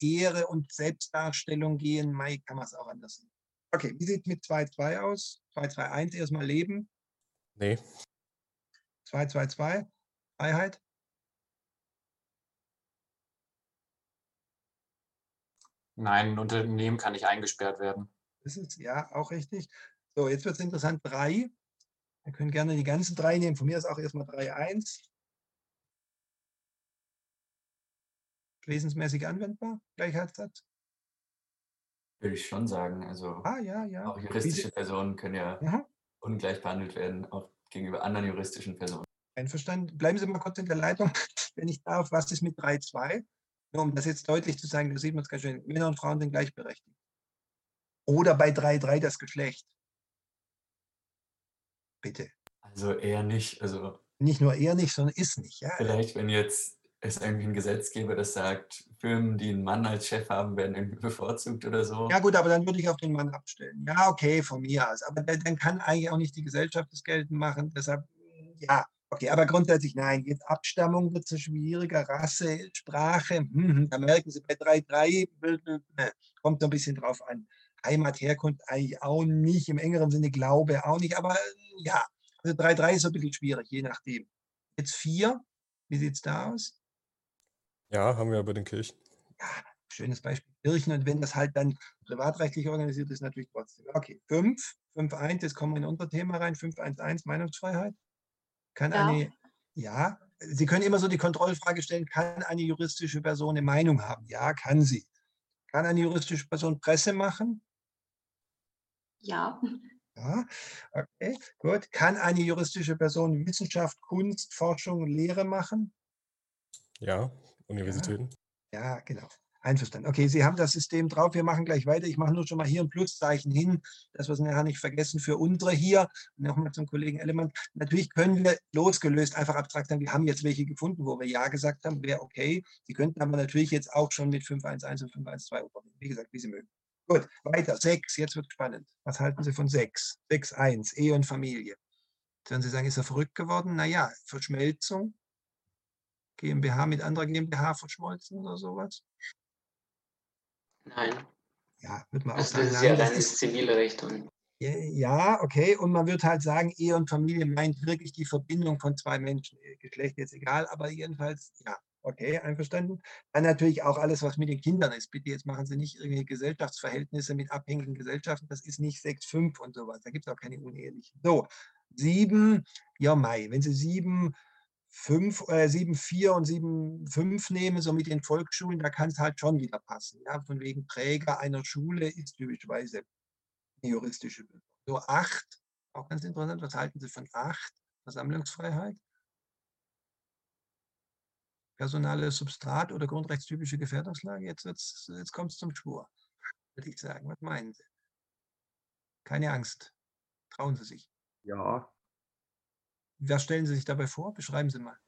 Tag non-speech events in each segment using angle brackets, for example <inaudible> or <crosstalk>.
Ehre und Selbstdarstellung gehen, Mai kann man es auch anders sehen. Okay, wie sieht es mit 2-2 aus? 2-2-1 erstmal leben. Nee. 2-2-2, Freiheit. Nein, ein Unternehmen kann nicht eingesperrt werden. Das ist ja auch richtig. So, jetzt wird es interessant. 3. Wir können gerne die ganzen drei nehmen. Von mir ist auch erstmal 3-1. Wesensmäßig anwendbar, Gleichheitssatz. Würde ich schon sagen. Also Ah, ja, ja. auch juristische Personen können ja Aha. ungleich behandelt werden, auch gegenüber anderen juristischen Personen. Einverstanden. Bleiben Sie mal kurz in der Leitung, <laughs> wenn ich darf. Was ist mit 3.2? Nur um das jetzt deutlich zu sagen, da sieht man es ganz schön. Männer und Frauen sind gleichberechtigt. Oder bei 3.3 das Geschlecht. Bitte. Also eher nicht. Also Nicht nur er nicht, sondern ist nicht. Ja? vielleicht, wenn jetzt es irgendwie ein Gesetzgeber, das sagt, Firmen, die einen Mann als Chef haben, werden irgendwie <laughs> bevorzugt oder so. ja gut, aber dann würde ich auf den Mann abstellen. Ja, okay, von mir aus. Aber dann kann eigentlich auch nicht die Gesellschaft das geltend machen. Deshalb, ja, okay. Aber grundsätzlich nein. Jetzt Abstammung wird so schwieriger. Rasse, Sprache, hm, hm, da merken Sie bei 3.3 äh, kommt so ein bisschen drauf an. Heimat, Herkunft eigentlich auch nicht, im engeren Sinne Glaube auch nicht, aber äh, ja, also 3-3 ist so ein bisschen schwierig, je nachdem. Jetzt 4, wie sieht es da aus? Ja, haben wir bei den Kirchen. Schönes Beispiel, Kirchen und wenn das halt dann privatrechtlich organisiert ist, natürlich trotzdem. Okay, 5, 5-1, jetzt kommen wir in unser Thema rein, 5-1-1, Meinungsfreiheit. Kann Ja. eine, ja, Sie können immer so die Kontrollfrage stellen, kann eine juristische Person eine Meinung haben? Ja, kann sie. Kann eine juristische Person Presse machen? Ja, Ja, okay, gut. Kann eine juristische Person Wissenschaft, Kunst, Forschung und Lehre machen? Ja, Universitäten. Ja, genau. Einverstanden. Okay, Sie haben das System drauf. Wir machen gleich weiter. Ich mache nur schon mal hier ein Pluszeichen hin, dass wir es nachher nicht vergessen für unsere hier. Und nochmal zum Kollegen Ellemann. Natürlich können wir losgelöst einfach abstrakt sagen, wir haben jetzt welche gefunden, wo wir Ja gesagt haben, wäre okay. Sie könnten aber natürlich jetzt auch schon mit 511 und 512 operieren. Wie gesagt, wie Sie mögen. Gut, weiter. 6. Jetzt wird spannend. Was halten Sie von 6? 6.1. Ehe und Familie. Werden Sie sagen, ist er verrückt geworden? Naja, Verschmelzung. GmbH mit anderer GmbH verschmolzen oder sowas? nein. Ja, wird man auch Also sagen, das ist ja nein, das rein ist, zivile Recht und ja, okay. Und man wird halt sagen, Ehe und Familie meint wirklich die Verbindung von zwei Menschen. Äh, Geschlecht jetzt egal, aber jedenfalls, ja, okay, einverstanden. Dann natürlich auch alles, was mit den Kindern ist. Bitte, jetzt machen Sie nicht irgendwelche Gesellschaftsverhältnisse mit abhängigen Gesellschaften. Das ist nicht 6,5 und sowas. Da gibt es auch keine unehelichen. So, sieben, ja, Mai. Wenn Sie sieben, fünf, äh, sieben, vier und sieben, fünf nehmen, so mit den Volksschulen, da kann es halt schon wieder passen. Ja, von wegen Träger einer Schule ist typischerweise eine juristische Person. So acht, auch ganz interessant, was halten Sie von acht? Versammlungsfreiheit? Personale Substrat oder grundrechtstypische Gefährdungslage? Jetzt, jetzt kommt es zum Schwur, würde ich sagen. Was meinen Sie? Keine Angst. Trauen Sie sich. Ja, Was stellen Sie sich dabei vor? Beschreiben Sie mal.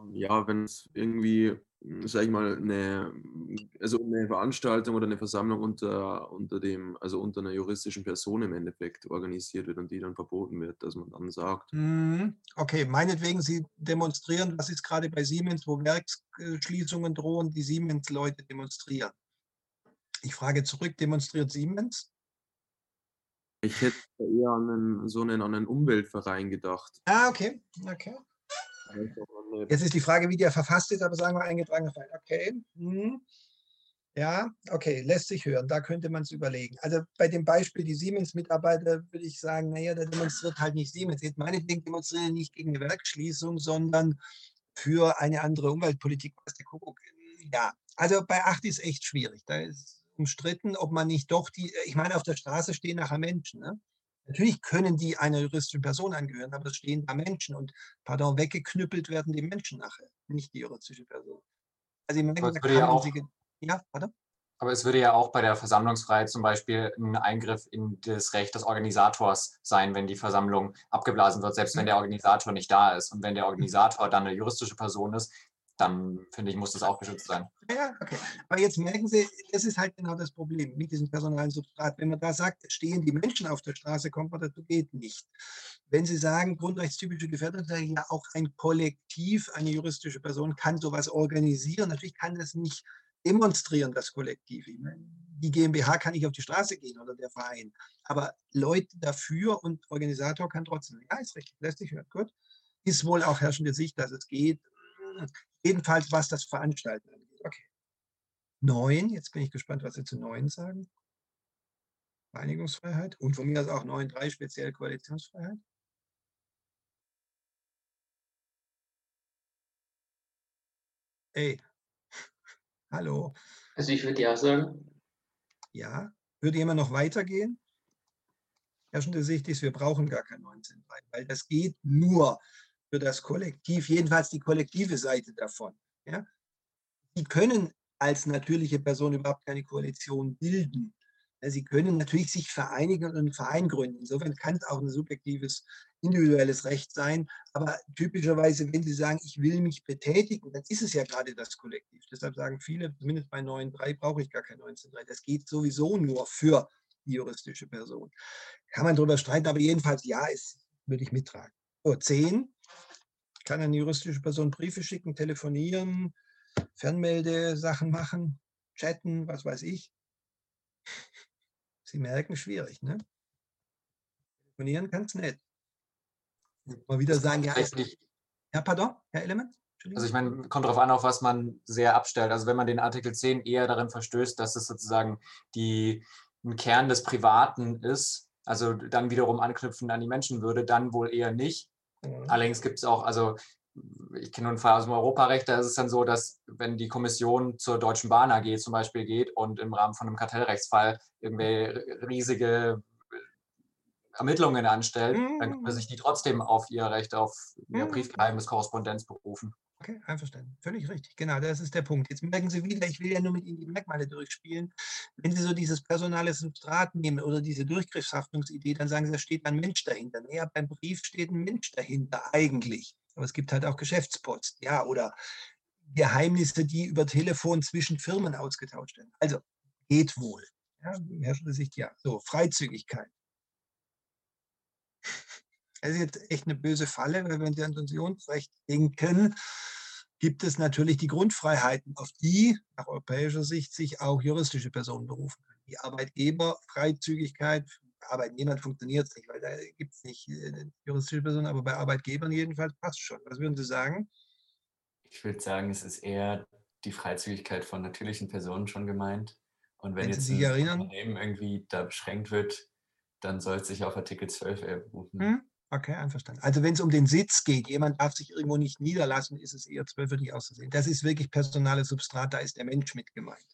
ähm, ja, wenn es irgendwie, sag ich mal, eine, also eine Veranstaltung oder eine Versammlung unter, unter dem, also unter einer juristischen Person im Endeffekt organisiert wird und die dann verboten wird, dass man dann sagt, Mhm. Okay, meinetwegen, Sie demonstrieren, was ist gerade bei Siemens, wo Werksschließungen drohen, die Siemens-Leute demonstrieren. Ich frage zurück, demonstriert Siemens? Ich hätte eher an einen, so einen, an einen Umweltverein gedacht. Ah, okay, okay. Jetzt ist die Frage, wie der verfasst ist, aber sagen wir eingetragener Fall. Okay. Mhm. Ja, okay, lässt sich hören. Da könnte man es überlegen. Also bei dem Beispiel, die Siemens-Mitarbeiter, würde ich sagen, naja, der demonstriert halt nicht Siemens. Jetzt meinetwegen demonstrieren nicht gegen eine Werkschließung, sondern für eine andere Umweltpolitik. Was der Kuckuck. Ja, also bei 8 ist echt schwierig. Da ist umstritten, ob man nicht doch die, ich meine, auf der Straße stehen nachher Menschen. Ne? Natürlich können die einer juristischen Person angehören, aber es stehen da Menschen und, pardon, weggeknüppelt werden die Menschen nachher, nicht die juristische Person. Also ich meine, da ja kann man auch- sie, ja, pardon? Aber es würde ja auch bei der Versammlungsfreiheit zum Beispiel ein Eingriff in das Recht des Organisators sein, wenn die Versammlung abgeblasen wird, selbst wenn der Organisator nicht da ist. Und wenn der Organisator dann eine juristische Person ist, dann finde ich, muss das auch geschützt sein. Ja, okay. Aber jetzt merken Sie, das ist halt genau das Problem mit diesem personalen Substrat. Wenn man da sagt, stehen die Menschen auf der Straße, kommt man dazu, geht nicht. Wenn Sie sagen, grundrechtstypische Gefährdung, sage ja auch ein Kollektiv, eine juristische Person kann sowas organisieren. Natürlich kann das nicht demonstrieren das Kollektiv. Meine, die GmbH kann nicht auf die Straße gehen oder der Verein, aber Leute dafür und Organisator kann trotzdem. Ja, ist richtig, lässt sich hören. Gut. Ist wohl auch herrschende Sicht, dass es geht. Jedenfalls, was das Veranstalten angeht. Okay. Neun, jetzt bin ich gespannt, was Sie zu neun sagen. Einigungsfreiheit und von mir aus auch 9.3 speziell Koalitionsfreiheit. Ey, <laughs> hallo. Also ich würde ja sagen. Ja, würde jemand noch weitergehen? Herrschende Sicht ist, wir brauchen gar kein 19.3, weil das geht nur für das Kollektiv, jedenfalls die kollektive Seite davon. Ja? Die können als natürliche Person überhaupt keine Koalition bilden. Sie können natürlich sich vereinigen und einen Verein gründen. Insofern kann es auch ein subjektives, individuelles Recht sein. Aber typischerweise, wenn Sie sagen, ich will mich betätigen, dann ist es ja gerade das Kollektiv. Deshalb sagen viele, zumindest bei 9.3 brauche ich gar kein 19.3. Das geht sowieso nur für die juristische Person. Kann man darüber streiten, aber jedenfalls ja, ist, würde ich mittragen. So, 10. Kann eine juristische Person Briefe schicken, telefonieren, Fernmeldesachen machen, chatten, was weiß ich. Sie merken, schwierig, ne? Telefonieren kann es nicht. Mal wieder sagen, ja, ja, pardon, Herr Element? Also ich meine, kommt darauf an, auf was man sehr abstellt. Also wenn man den Artikel 10 eher darin verstößt, dass es sozusagen die, ein Kern des Privaten ist, also dann wiederum anknüpfen an die Menschenwürde, dann wohl eher nicht. Mhm. Allerdings gibt es auch, also ich kenne einen Fall aus dem Europarecht, da ist es dann so, dass wenn die Kommission zur Deutschen Bahn AG zum Beispiel geht und im Rahmen von einem Kartellrechtsfall irgendwelche riesige Ermittlungen anstellt, mhm. dann können sich die trotzdem auf ihr Recht auf ihr mhm. Briefgeheimniskorrespondenz berufen. Okay, einverstanden. Völlig richtig. Genau, das ist der Punkt. Jetzt merken Sie wieder, ich will ja nur mit Ihnen die Merkmale durchspielen. Wenn Sie so dieses personale Substrat nehmen oder diese Durchgriffshaftungsidee, dann sagen Sie, da steht ein Mensch dahinter. Naja, beim Brief steht ein Mensch dahinter eigentlich. Aber es gibt halt auch Geschäftspost, ja, oder Geheimnisse, die über Telefon zwischen Firmen ausgetauscht werden. Also geht wohl. Ja, herrschende Sicht, ja. So, Freizügigkeit. Das ist jetzt echt eine böse Falle, weil wenn Sie an Pensionsrecht denken, gibt es natürlich die Grundfreiheiten, auf die nach europäischer Sicht sich auch juristische Personen berufen können. Die Arbeitgeberfreizügigkeit, Arbeitnehmern funktioniert es nicht, weil da gibt es nicht äh, juristische Personen, aber bei Arbeitgebern jedenfalls passt schon. Was würden Sie sagen? Ich würde sagen, es ist eher die Freizügigkeit von natürlichen Personen schon gemeint. Und wenn, wenn jetzt ein Unternehmen irgendwie da beschränkt wird, dann soll es sich auf Artikel 12 berufen. Hm? Okay, einverstanden. Also wenn es um den Sitz geht, jemand darf sich irgendwo nicht niederlassen, ist es eher 12 würde ich auszusehen. Das ist wirklich personales Substrat, da ist der Mensch mit gemeint.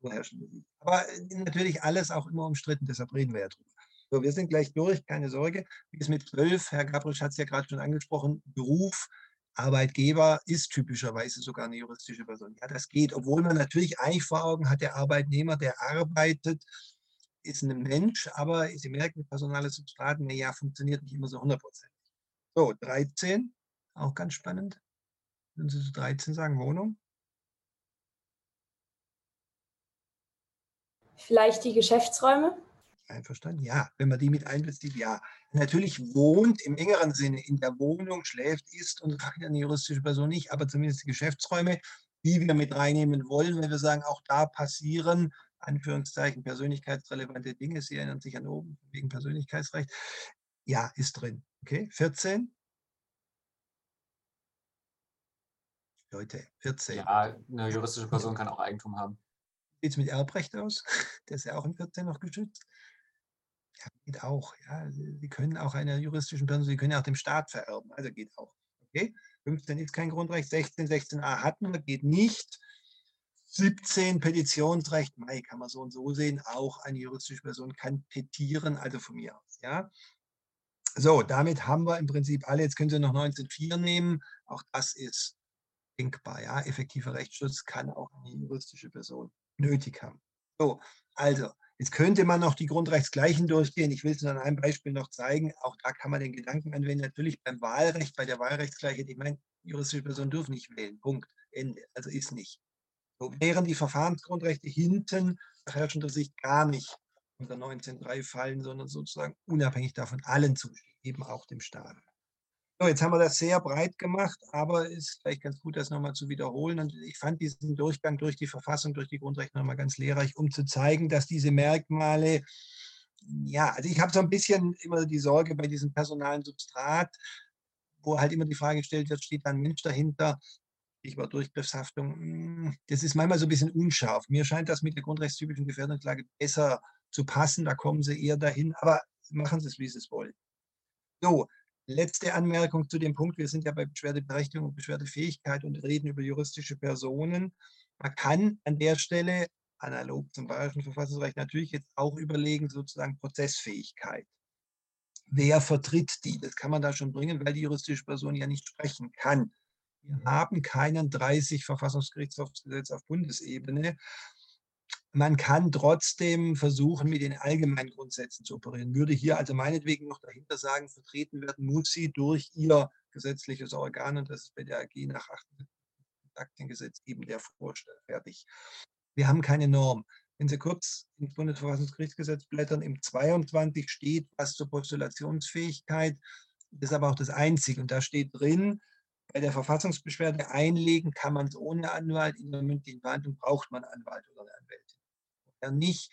So herrschen Aber äh, natürlich alles auch immer umstritten, deshalb reden wir ja drüber. So, wir sind gleich durch, keine Sorge. Wie ist mit 12? Herr Gabrisch hat es ja gerade schon angesprochen. Beruf, Arbeitgeber ist typischerweise sogar eine juristische Person. Ja, das geht, obwohl man natürlich eigentlich vor Augen hat, der Arbeitnehmer, der arbeitet, ist ein Mensch, aber Sie merken, personale Substrat, ja, funktioniert nicht immer so hundertprozentig. So, 13, auch ganz spannend. Würden Sie zu 13 sagen, Wohnung? Vielleicht die Geschäftsräume? Einverstanden? Ja, wenn man die mit einbezieht, ja. Natürlich wohnt im engeren Sinne in der Wohnung, schläft, isst und eine juristische Person nicht, aber zumindest die Geschäftsräume, die wir mit reinnehmen wollen, wenn wir sagen, auch da passieren, Anführungszeichen, persönlichkeitsrelevante Dinge. Sie erinnern sich an oben wegen Persönlichkeitsrecht. Ja, ist drin. Okay, 14. Leute, 14. Ja, eine juristische Person kann auch Eigentum haben. Wie sieht es mit Erbrecht aus? <laughs> Der ist ja auch in 14 noch geschützt. Ja, geht auch. Ja. Sie können auch einer juristischen Person, Sie können ja auch dem Staat vererben. Also geht auch. Okay? 15 ist kein Grundrecht, 16, 16a hatten wir, geht nicht. 17 Petitionsrecht, Mai kann man so und so sehen, auch eine juristische Person kann petieren, also von mir aus. Ja. So, damit haben wir im Prinzip alle, jetzt können Sie noch 19.4 nehmen, auch das ist denkbar. Ja. Effektiver Rechtsschutz kann auch eine juristische Person nötig haben. So, also Jetzt könnte man noch die Grundrechtsgleichen durchgehen. Ich will es nur an einem Beispiel noch zeigen. Auch da kann man den Gedanken anwenden. Natürlich beim Wahlrecht, bei der Wahlrechtsgleichheit, ich meine, juristische Personen dürfen nicht wählen. Punkt. Ende. Also ist nicht. Wären die Verfahrensgrundrechte hinten herrschender Sicht gar nicht unter 19.3 fallen, sondern sozusagen unabhängig davon allen zustehen, eben auch dem Staat. So, jetzt haben wir das sehr breit gemacht, aber es ist vielleicht ganz gut, das nochmal zu wiederholen. Und ich fand diesen Durchgang durch die Verfassung, durch die Grundrechte nochmal ganz lehrreich, um zu zeigen, dass diese Merkmale, ja, also ich habe so ein bisschen immer die Sorge bei diesem personalen Substrat, wo halt immer die Frage gestellt wird, steht da ein Mensch dahinter? Ich war Durchgriffshaftung. Hm, das ist manchmal so ein bisschen unscharf. Mir scheint das mit der grundrechtstypischen Gefährdungslage besser zu passen. Da kommen Sie eher dahin. Aber machen Sie es, wie Sie es wollen. So, letzte Anmerkung zu dem Punkt. Wir sind ja bei Beschwerdeberechtigung und Beschwerdefähigkeit und reden über juristische Personen. Man kann an der Stelle, analog zum bayerischen Verfassungsrecht, natürlich jetzt auch überlegen, sozusagen Prozessfähigkeit. Wer vertritt die? Das kann man da schon bringen, weil die juristische Person ja nicht sprechen kann. Wir haben keinen 30 Verfassungsgerichtshofsgesetz auf Bundesebene man kann trotzdem versuchen, mit den allgemeinen Grundsätzen zu operieren. Würde hier also meinetwegen noch dahinter sagen, vertreten werden muss sie durch ihr gesetzliches Organ und das ist bei der AG nach Aktiengesetz eben der Vorstand. Fertig. Wir haben keine Norm. Wenn Sie kurz ins Bundesverfassungsgerichtsgesetz blättern, im 22 steht was zur Postulationsfähigkeit. Das ist aber auch das Einzige. Und da steht drin, bei der Verfassungsbeschwerde einlegen kann man es ohne Anwalt. In der mündlichen Verhandlung braucht man Anwalt oder eine Anwältin er nicht.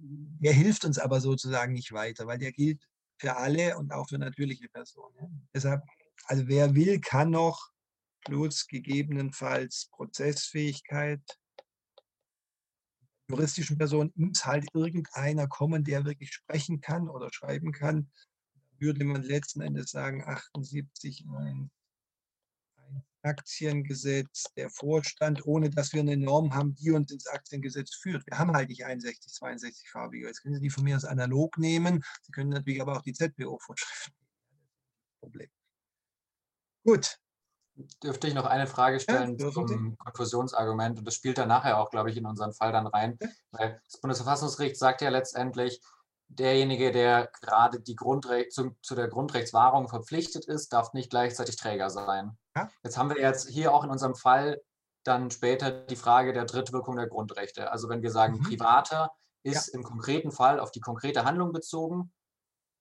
Der hilft uns aber sozusagen nicht weiter, weil der gilt für alle und auch für natürliche Personen. Deshalb, also wer will, kann noch plus gegebenenfalls Prozessfähigkeit. Juristischen Personen muss halt irgendeiner kommen, der wirklich sprechen kann oder schreiben kann. Würde man letzten Endes sagen, 78, 1, Aktiengesetz, der Vorstand, ohne dass wir eine Norm haben, die uns ins Aktiengesetz führt. Wir haben halt nicht 61, 62 farbige. Jetzt können Sie die von mir aus analog nehmen. Sie können natürlich aber auch die ZBO-Vorschriften nehmen. Problem. Gut. Dürfte ich noch eine Frage stellen ja, zum Konfusionsargument? Und das spielt dann nachher auch, glaube ich, in unseren Fall dann rein. Ja. Weil das Bundesverfassungsgericht sagt ja letztendlich, derjenige, der gerade die zu, zu, der Grundrechtswahrung verpflichtet ist, darf nicht gleichzeitig Träger sein. Ja? Jetzt haben wir jetzt hier auch in unserem Fall dann später die Frage der Drittwirkung der Grundrechte. Also wenn wir sagen, mhm. Privater ist ja. im konkreten Fall auf die konkrete Handlung bezogen,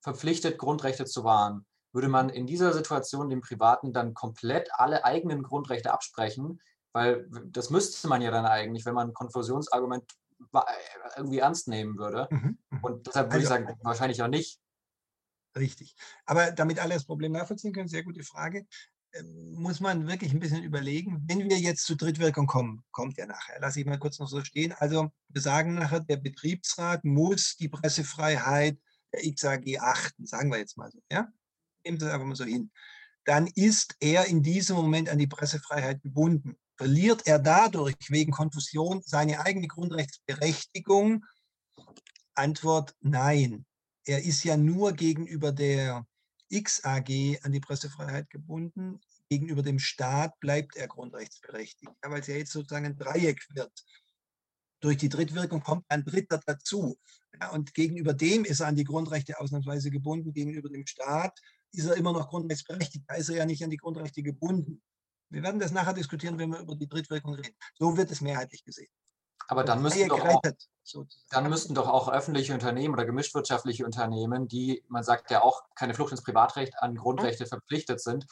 verpflichtet, Grundrechte zu wahren. Würde man in dieser Situation dem Privaten dann komplett alle eigenen Grundrechte absprechen, weil das müsste man ja dann eigentlich, wenn man ein Konfusionsargument irgendwie ernst nehmen würde. Mhm. mhm. Und deshalb würde also, ich sagen, wahrscheinlich auch nicht. Richtig. Aber damit alle das Problem nachvollziehen können, sehr gute Frage, muss man wirklich ein bisschen überlegen, wenn wir jetzt zur Drittwirkung kommen, kommt ja nachher, lasse ich mal kurz noch so stehen. Also wir sagen nachher, der Betriebsrat muss die Pressefreiheit der XAG achten, sagen wir jetzt mal so. Ja? Nehmen Sie es einfach mal so hin. Dann ist er in diesem Moment an die Pressefreiheit gebunden. Verliert er dadurch wegen Konfusion seine eigene Grundrechtsberechtigung? Antwort nein. Er ist ja nur gegenüber der XAG an die Pressefreiheit gebunden. Gegenüber dem Staat bleibt er grundrechtsberechtigt, ja, weil es ja jetzt sozusagen ein Dreieck wird. Durch die Drittwirkung kommt ein Dritter dazu. Ja, und gegenüber dem ist er an die Grundrechte ausnahmsweise gebunden. Gegenüber dem Staat ist er immer noch grundrechtsberechtigt. Da ist er ja nicht an die Grundrechte gebunden. Wir werden das nachher diskutieren, wenn wir über die Drittwirkung reden. So wird es mehrheitlich gesehen. Aber dann müssten, doch auch, dann müssten doch auch öffentliche Unternehmen oder gemischtwirtschaftliche Unternehmen, die, man sagt ja auch, keine Flucht ins Privatrecht an Grundrechte mhm. verpflichtet sind,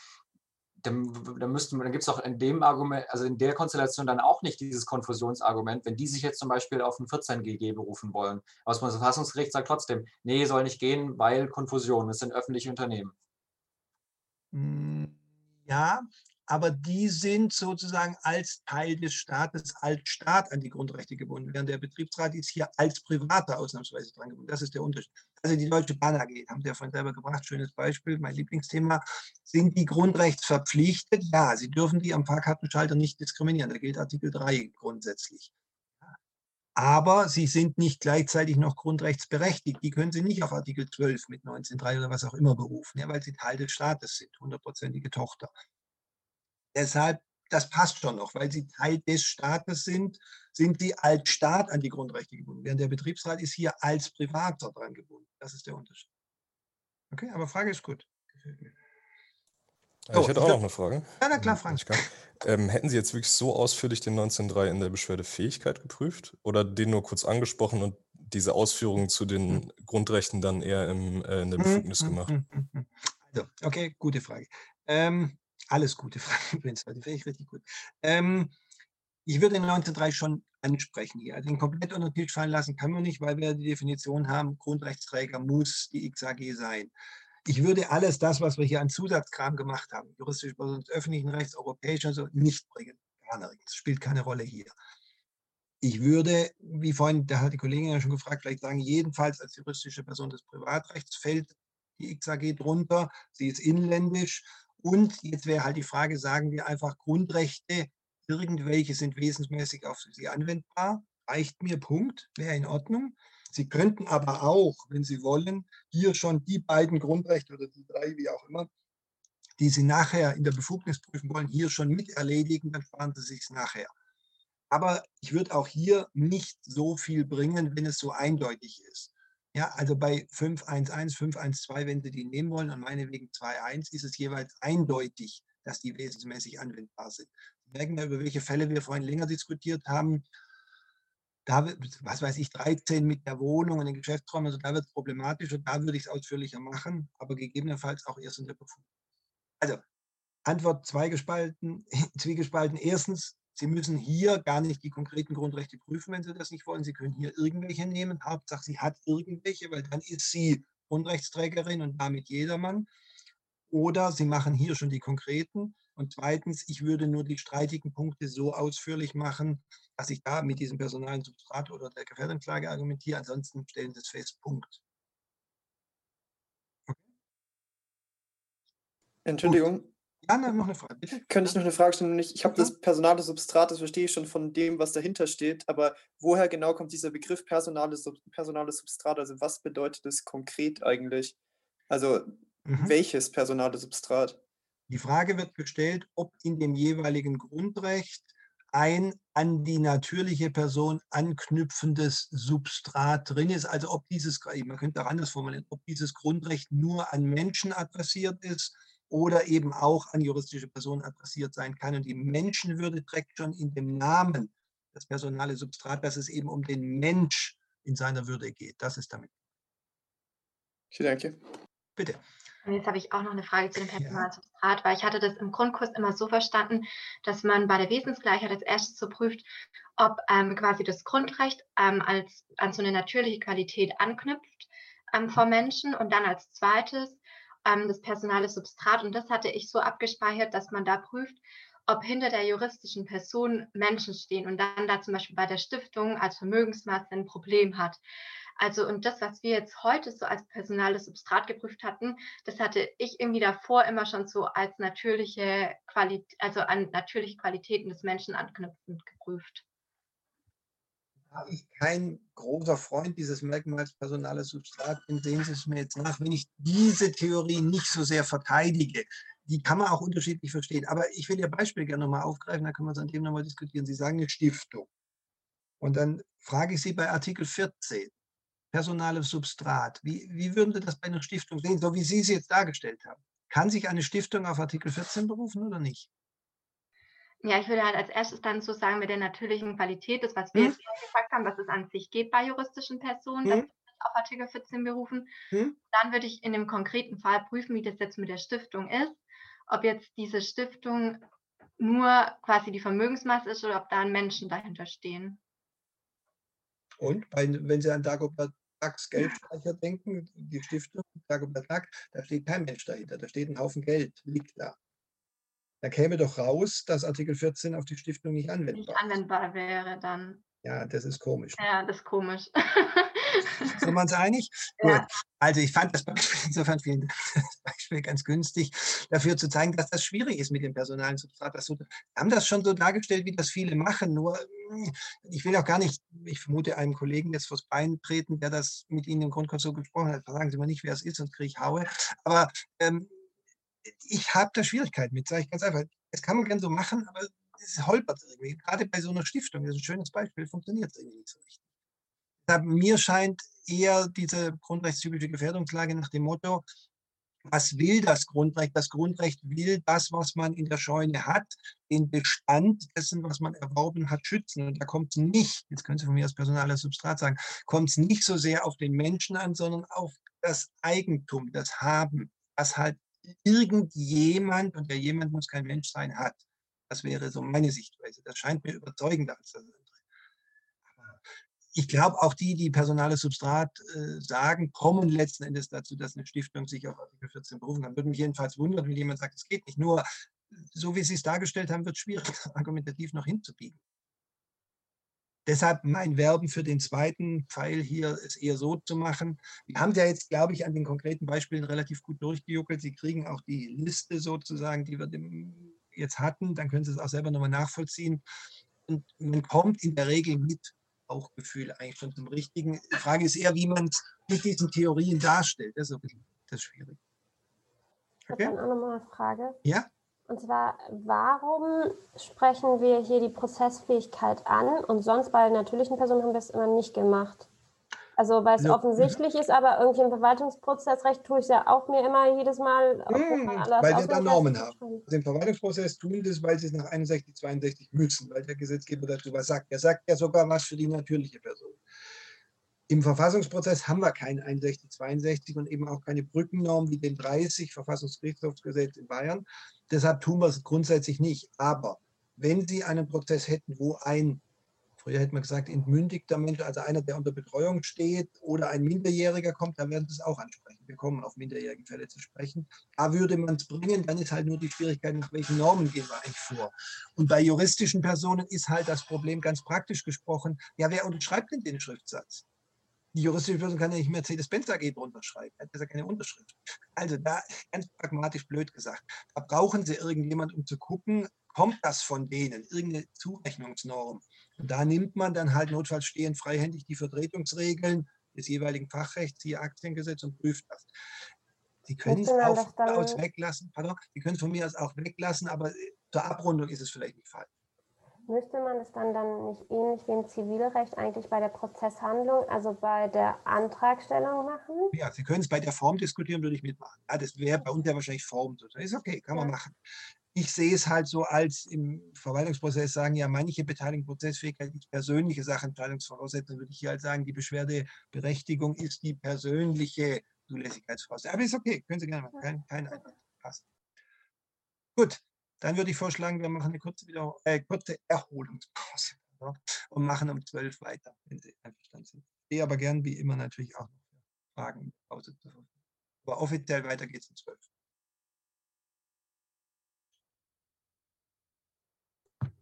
dann, dann, müssten, dann gibt es doch in dem Argument, also in der Konstellation dann auch nicht dieses Konfusionsargument, wenn die sich jetzt zum Beispiel auf ein 14GG berufen wollen. Aber das Bundesverfassungsgericht sagt trotzdem, nee, soll nicht gehen, weil Konfusion, das sind öffentliche Unternehmen. Hm, ja, aber die sind sozusagen als Teil des Staates, als Staat an die Grundrechte gebunden, während der Betriebsrat ist hier als Privater ausnahmsweise dran gebunden. Das ist der Unterschied. Also die Deutsche Bahn AG, haben Sie ja vorhin selber gebracht, schönes Beispiel, mein Lieblingsthema. Sind die grundrechtsverpflichtet? Ja, sie dürfen die am Fahrkartenschalter nicht diskriminieren. Da gilt Artikel 3 grundsätzlich. Aber sie sind nicht gleichzeitig noch grundrechtsberechtigt. Die können Sie nicht auf Artikel 12 mit 19.3 oder was auch immer berufen, ja, weil sie Teil des Staates sind, hundertprozentige Tochter. Deshalb, das passt schon noch, weil sie Teil des Staates sind, sind sie als Staat an die Grundrechte gebunden. Während der Betriebsrat ist hier als Privater dran gebunden. Das ist der Unterschied. Okay, aber Frage ist gut. So, ich hätte auch noch eine Frage. Ja, na klar, Frank. Ähm, hätten Sie jetzt wirklich so ausführlich den 19.3 in der Beschwerdefähigkeit geprüft oder den nur kurz angesprochen und diese Ausführungen zu den hm. Grundrechten dann eher im, äh, in der hm, Befugnis hm, gemacht? Also, okay, gute Frage. Ähm, alles gute Fragen übrigens, die finde ich richtig gut. Ähm, ich würde den 19.3 schon ansprechen hier. Also den komplett unter den Tisch fallen lassen kann man nicht, weil wir die Definition haben, Grundrechtsträger muss die XAG sein. Ich würde alles das, was wir hier an Zusatzkram gemacht haben, juristische Person des öffentlichen Rechts, europäisch und so, nicht bringen. Gar nichts. Spielt keine Rolle hier. Ich würde, wie vorhin, da hat die Kollegin ja schon gefragt, vielleicht sagen, jedenfalls als juristische Person des Privatrechts fällt die XAG drunter. Sie ist inländisch. Und jetzt wäre halt die Frage, sagen wir einfach Grundrechte, irgendwelche sind wesensmäßig auf sie anwendbar. Reicht mir, Punkt, wäre in Ordnung. Sie könnten aber auch, wenn Sie wollen, hier schon die beiden Grundrechte oder die drei, wie auch immer, die Sie nachher in der Befugnis prüfen wollen, hier schon mit erledigen, dann sparen Sie sich nachher. Aber ich würde auch hier nicht so viel bringen, wenn es so eindeutig ist. Ja, also bei 511, 512, wenn Sie die nehmen wollen, und meinetwegen 2.1, ist es jeweils eindeutig, dass die wesensmäßig anwendbar sind. Sie merken ja, über welche Fälle wir vorhin länger diskutiert haben da, was weiß ich, 13 mit der Wohnung und den Geschäftsräumen, also da wird es problematisch und da würde ich es ausführlicher machen, aber gegebenenfalls auch erst in der Befugnis. Also, Antwort zweigespalten, <laughs> zwiegespalten. Erstens, Sie müssen hier gar nicht die konkreten Grundrechte prüfen, wenn Sie das nicht wollen. Sie können hier irgendwelche nehmen. Hauptsache, sie hat irgendwelche, weil dann ist sie Grundrechtsträgerin und damit jedermann. Oder Sie machen hier schon die konkreten. Und zweitens, ich würde nur die streitigen Punkte so ausführlich machen, dass ich da mit diesem personalen Substrat oder der Gefährdungsklage argumentiere. Ansonsten stellen Sie es fest, Punkt. Entschuldigung. Ja, noch eine Frage, bitte. Könnte ich noch eine Frage stellen? Ich habe das personale Substrat, das verstehe ich schon von dem, was dahinter steht, aber woher genau kommt dieser Begriff personales, personales Substrat? Also was bedeutet das konkret eigentlich? Also mhm. welches personale Substrat? Die Frage wird gestellt, ob in dem jeweiligen Grundrecht ein an die natürliche Person anknüpfendes Substrat drin ist. Also ob dieses, man könnte auch anders formulieren, ob dieses Grundrecht nur an Menschen adressiert ist oder eben auch an juristische Personen adressiert sein kann. Und die Menschenwürde trägt schon in dem Namen das personale Substrat, dass es eben um den Mensch in seiner Würde geht. Das ist damit. Ich danke. Bitte. Und jetzt habe ich auch noch eine Frage zu dem Personalsubstrat, weil ich hatte das im Grundkurs immer so verstanden, dass man bei der Wesensgleichheit als erstes so prüft, ob ähm, quasi das Grundrecht ähm, als, an so eine natürliche Qualität anknüpft ähm, vor Menschen und dann als zweites ähm, das personale Substrat. Und das hatte ich so abgespeichert, dass man da prüft, ob hinter der juristischen Person Menschen stehen und dann da zum Beispiel bei der Stiftung als Vermögensmasse ein Problem hat. Also und das, was wir jetzt heute so als personales Substrat geprüft hatten, das hatte ich irgendwie davor immer schon so als natürliche Qualität, also an natürliche Qualitäten des Menschen anknüpfend geprüft. Da ich kein großer Freund dieses Merkmals personales Substrat bin, sehen Sie es mir jetzt nach, wenn ich diese Theorie nicht so sehr verteidige. Die kann man auch unterschiedlich verstehen. Aber ich will Ihr Beispiel gerne nochmal aufgreifen, da können wir es an dem nochmal diskutieren. Sie sagen eine Stiftung. Und dann frage ich Sie bei Artikel 14, personales Substrat. Wie, wie würden Sie das bei einer Stiftung sehen, so wie Sie es jetzt dargestellt haben? Kann sich eine Stiftung auf Artikel 14 berufen oder nicht? Ja, ich würde halt als erstes dann so sagen, mit der natürlichen Qualität, das, was wir hm? jetzt gesagt haben, dass es an sich geht bei juristischen Personen, hm? auf Artikel 14 berufen. Hm? Dann würde ich in dem konkreten Fall prüfen, wie das jetzt mit der Stiftung ist, ob jetzt diese Stiftung nur quasi die Vermögensmasse ist oder ob da Menschen dahinter stehen. Und wenn Sie an Dagobert Tags Geldspeicher denken, die Stiftung Dagobert Tag, da steht kein Mensch dahinter, da steht ein Haufen Geld, liegt da. Da käme doch raus, dass Artikel 14 auf die Stiftung nicht anwendbar, nicht anwendbar wäre dann. Ja, das ist komisch. Ja, das ist komisch. <laughs> Sind wir uns einig? <laughs> Ja. Gut. Also ich fand das Beispiel insofern vielen Dank, das Beispiel ganz günstig, dafür zu zeigen, dass das schwierig ist mit dem personalen Substrat. So, wir haben das schon so dargestellt, wie das viele machen. Nur hm, ich will auch gar nicht, ich vermute einem Kollegen jetzt vors Bein treten, der das mit Ihnen im Grundkurs so gesprochen hat. Sagen Sie mal nicht, wer es ist, sonst kriege ich Haue. Aber ähm, ich habe da Schwierigkeiten mit, sage ich ganz einfach. Das kann man gerne so machen, aber es holpert irgendwie. Gerade bei so einer Stiftung, das ist ein schönes Beispiel, funktioniert es irgendwie nicht so richtig mir scheint eher diese grundrechtstypische Gefährdungslage nach dem Motto, was will das Grundrecht? Das Grundrecht will das, was man in der Scheune hat, den Bestand dessen, was man erworben hat, schützen. Und da kommt es nicht, jetzt können Sie von mir als personales Substrat sagen, kommt es nicht so sehr auf den Menschen an, sondern auf das Eigentum, das Haben, was halt irgendjemand, und der jemand muss kein Mensch sein, hat. Das wäre so meine Sichtweise. Das scheint mir überzeugender als das andere. ich glaube, auch die, die personales Substrat äh, sagen, kommen letzten Endes dazu, dass eine Stiftung sich auf Artikel 14 berufen kann. Würde mich jedenfalls wundern, wenn jemand sagt, es geht nicht. Nur, so wie Sie es dargestellt haben, wird es schwierig, <laughs> argumentativ noch hinzubiegen. Deshalb mein Werben für den zweiten Pfeil hier ist eher so zu machen. Wir haben ja jetzt, glaube ich, an den konkreten Beispielen relativ gut durchgejuckelt. Sie kriegen auch die Liste sozusagen, die wir jetzt hatten. Dann können Sie es auch selber nochmal nachvollziehen. Und man kommt in der Regel mit Bauchgefühl eigentlich schon zum Richtigen. Die Frage ist eher, wie man es mit diesen Theorien darstellt. Das ist, das ist schwierig. Okay? Ich habe dann auch nochmal eine Frage. Ja? Und zwar, warum sprechen wir hier die Prozessfähigkeit an und sonst bei natürlichen Personen haben wir es immer nicht gemacht? Also, weil es ja. offensichtlich ist, aber irgendwie im Verwaltungsprozessrecht tue ich es ja auch mir immer jedes Mal. Hm, weil sie da Normen haben. Also Im Verwaltungsprozess tun das, weil sie es nach 61, 62 müssen, weil der Gesetzgeber dazu was sagt. Er sagt ja sogar was für die natürliche Person. Im Verfassungsprozess haben wir kein 61, 62 und eben auch keine Brückennorm wie den 30 Verfassungsgerichtshofsgesetz in Bayern. Deshalb tun wir es grundsätzlich nicht. Aber wenn Sie einen Prozess hätten, wo ein, früher hätte man gesagt, entmündigter Mensch, also einer, der unter Betreuung steht oder ein Minderjähriger kommt, dann werden Sie es auch ansprechen. Wir kommen auf minderjährige Fälle zu sprechen. Da würde man es bringen, dann ist halt nur die Schwierigkeit, mit welchen Normen gehen wir eigentlich vor. Und bei juristischen Personen ist halt das Problem ganz praktisch gesprochen, ja, wer unterschreibt denn den Schriftsatz? Die juristische Person kann ja nicht Mercedes-Benz AG drunter schreiben. Das ist ja keine Unterschrift. Also da ganz pragmatisch blöd gesagt. Da brauchen Sie irgendjemand, um zu gucken, kommt das von denen, irgendeine Zurechnungsnorm. Und da nimmt man dann halt notfalls stehend freihändig die Vertretungsregeln des jeweiligen Fachrechts, hier Aktiengesetz und prüft das. Sie können es auch aus weglassen, pardon, Sie können es von mir aus auch weglassen, aber zur Abrundung ist es vielleicht nicht falsch. Müsste man es dann, dann nicht ähnlich wie im Zivilrecht eigentlich bei der Prozesshandlung, also bei der Antragstellung machen? Ja, Sie können es bei der Form diskutieren, würde ich mitmachen. Ja, das wäre bei uns ja wahrscheinlich Form. Das ist okay, kann ja. man machen. Ich sehe es halt so als im Verwaltungsprozess sagen ja manche Beteiligung Prozessfähigkeit ist persönliche Sachentscheidungsvoraussetzung, würde ich hier halt sagen, die Beschwerdeberechtigung ist die persönliche Zulässigkeitsvoraussetzung. Aber ist okay, können Sie gerne machen, kein, kein Einwand. Passt. Gut, dann würde ich vorschlagen, wir machen eine kurze, Wieder äh, kurze Erholungspause ja, und machen um 12 weiter, wenn Sie einverstanden sind. Ich stehe aber gern wie immer natürlich auch noch Fragen Pause zur Verfügung. Aber offiziell weiter geht es um 12.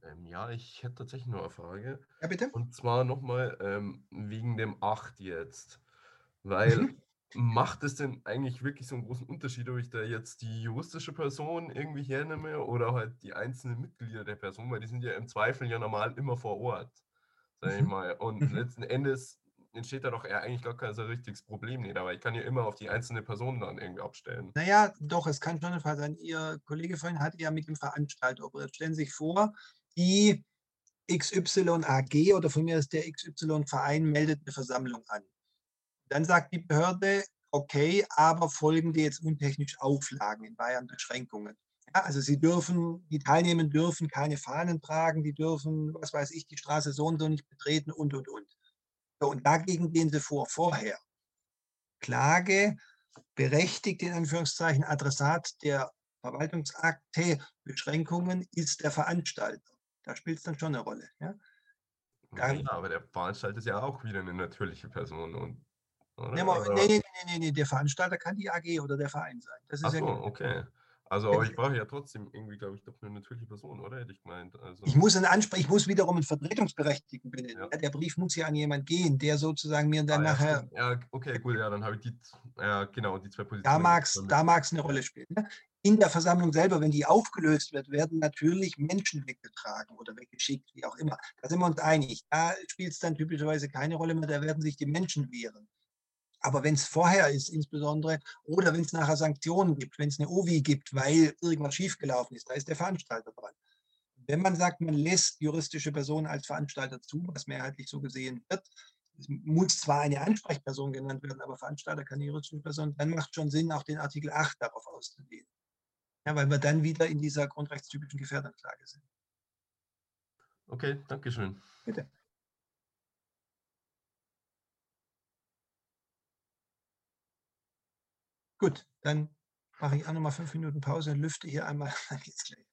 Ähm, ja, ich hätte tatsächlich noch eine Frage. Ja, bitte. Und zwar nochmal ähm, wegen dem 8 jetzt. Weil mhm. Macht es denn eigentlich wirklich so einen großen Unterschied, ob ich da jetzt die juristische Person irgendwie hernehme oder halt die einzelnen Mitglieder der Person, weil die sind ja im Zweifel ja normal immer vor Ort, sag ich mhm. mal. Und mhm. letzten Endes entsteht da doch eher eigentlich gar kein so richtiges Problem nicht, aber ich kann ja immer auf die einzelne Person dann irgendwie abstellen. Naja, doch, es kann schon der Fall sein. Ihr Kollege vorhin hat ja mit dem Veranstalter operiert. Stellen Sie sich vor, die XY AG oder von mir ist der XY Verein meldet eine Versammlung an. Dann sagt die Behörde, okay, aber folgende jetzt untechnisch Auflagen in Bayern Beschränkungen. Ja, also sie dürfen, die Teilnehmer dürfen keine Fahnen tragen, die dürfen, was weiß ich, die Straße so und so nicht betreten und, und, und. So, und dagegen gehen sie vor, vorher. Klage, berechtigt in Anführungszeichen, Adressat der Verwaltungsakte, Beschränkungen ist der Veranstalter. Da spielt es dann schon eine Rolle. Ja? ja, aber der Veranstalter ist ja auch wieder eine natürliche Person und Nee, nee, nee, nee, nee, der Veranstalter kann die AG oder der Verein sein. Das ist Ach so, ja okay. Also, aber ich brauche ja trotzdem irgendwie, glaube ich, doch eine natürliche Person, oder? Hätte ich gemeint. Also. Ich muss einen Ansprech, ich muss wiederum einen Vertretungsberechtigten benennen. Ja. Der Brief muss ja an jemanden gehen, der sozusagen mir dann ah, nachher. Ja, ja, okay, gut, ja, dann habe ich die, ja, genau, die zwei Positionen. Da mag es da mag's eine Rolle spielen. Ne? In der Versammlung selber, wenn die aufgelöst wird, werden natürlich Menschen weggetragen oder weggeschickt, wie auch immer. Da sind wir uns einig. Da spielt es dann typischerweise keine Rolle mehr, da werden sich die Menschen wehren. Aber wenn es vorher ist, insbesondere, oder wenn es nachher Sanktionen gibt, wenn es eine OVI gibt, weil irgendwas schiefgelaufen ist, da ist der Veranstalter dran. Wenn man sagt, man lässt juristische Personen als Veranstalter zu, was mehrheitlich so gesehen wird, es muss zwar eine Ansprechperson genannt werden, aber Veranstalter keine juristische Person, dann macht schon Sinn, auch den Artikel 8 darauf auszudehnen. Ja, weil wir dann wieder in dieser grundrechtstypischen Gefährderklage sind. Okay, danke schön. Bitte. Gut, dann mache ich auch nochmal fünf Minuten Pause, lüfte hier einmal, <laughs> dann geht's gleich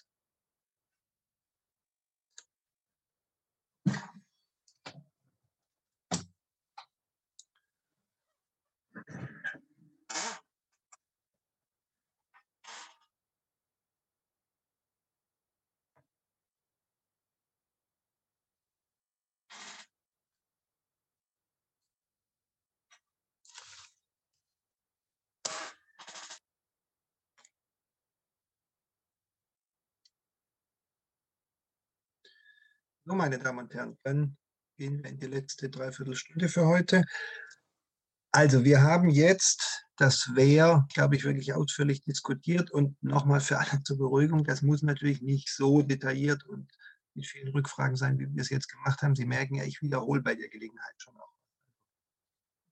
So, meine Damen und Herren, dann gehen wir in die letzte Dreiviertelstunde für heute. Also wir haben jetzt das Wer, glaube ich, wirklich ausführlich diskutiert und nochmal für alle zur Beruhigung, das muss natürlich nicht so detailliert und mit vielen Rückfragen sein, wie wir es jetzt gemacht haben. Sie merken ja, ich wiederhole bei der Gelegenheit schon auch.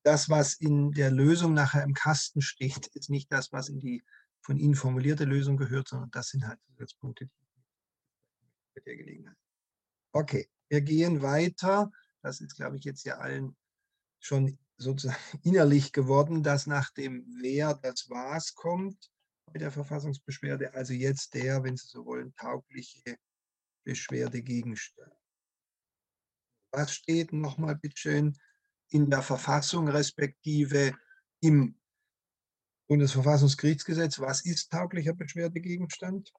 Das, was in der Lösung nachher im Kasten steht, ist nicht das, was in die von Ihnen formulierte Lösung gehört, sondern das sind halt Zusatzpunkte bei der Gelegenheit. Okay, wir gehen weiter. Das ist, glaube ich, jetzt ja allen schon sozusagen <laughs> innerlich geworden, dass nach dem Wer das Was kommt bei der Verfassungsbeschwerde, also jetzt der, wenn Sie so wollen, taugliche Beschwerdegegenstand. Was steht nochmal bitteschön in der Verfassung respektive im Bundesverfassungsgerichtsgesetz? Was ist tauglicher Beschwerdegegenstand?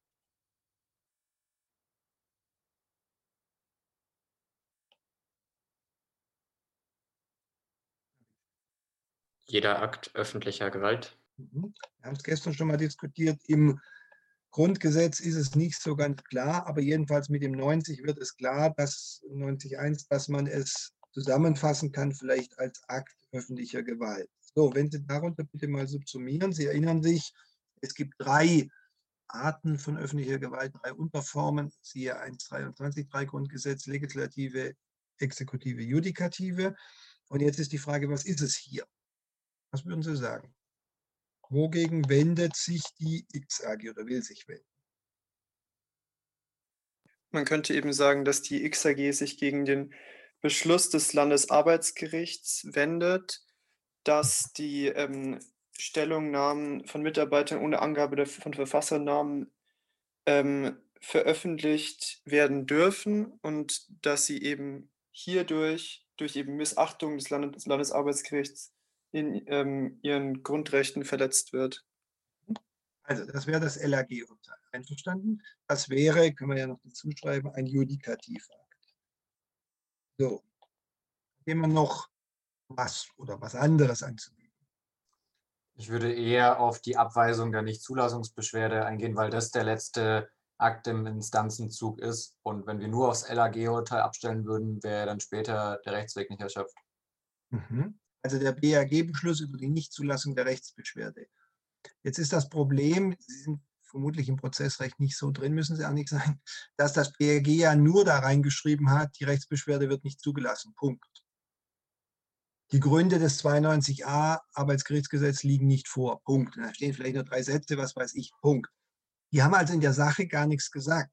Jeder Akt öffentlicher Gewalt. Mhm. Wir haben es gestern schon mal diskutiert. Im Grundgesetz ist es nicht so ganz klar, aber jedenfalls mit dem 90 wird es klar, dass 90.1, dass man es zusammenfassen kann, vielleicht als Akt öffentlicher Gewalt. So, wenn Sie darunter bitte mal subsumieren, Sie erinnern sich, es gibt drei Arten von öffentlicher Gewalt, drei Unterformen, siehe 123, drei Grundgesetz, Legislative, Exekutive, Judikative. Und jetzt ist die Frage, was ist es hier? Was würden Sie sagen? Wogegen wendet sich die X-AG oder will sich wenden? Man könnte eben sagen, dass die XAG sich gegen den Beschluss des Landesarbeitsgerichts wendet, dass die ähm, Stellungnahmen von Mitarbeitern ohne Angabe von Verfassernamen ähm, veröffentlicht werden dürfen und dass sie eben hierdurch, durch eben Missachtung des, Landes, des Landesarbeitsgerichts, in ähm, ihren Grundrechten verletzt wird. Also das wäre das LAG-Urteil. Einverstanden? Das wäre, können wir ja noch dazu schreiben, ein Judikativakt. So, gehen wir noch was oder was anderes anzubieten. Ich würde eher auf die Abweisung der Nichtzulassungsbeschwerde eingehen, weil das der letzte Akt im Instanzenzug ist. Und wenn wir nur aufs LAG-Urteil abstellen würden, wäre dann später der Rechtsweg nicht erschöpft. Mhm also der BAG-Beschluss über die Nichtzulassung der Rechtsbeschwerde. Jetzt ist das Problem, Sie sind vermutlich im Prozessrecht nicht so drin, müssen Sie auch nicht sein, dass das BAG ja nur da reingeschrieben hat, die Rechtsbeschwerde wird nicht zugelassen. Punkt. Die Gründe des 92a Arbeitsgerichtsgesetz liegen nicht vor. Punkt. Da stehen vielleicht nur drei Sätze, was weiß ich. Punkt. Die haben also in der Sache gar nichts gesagt.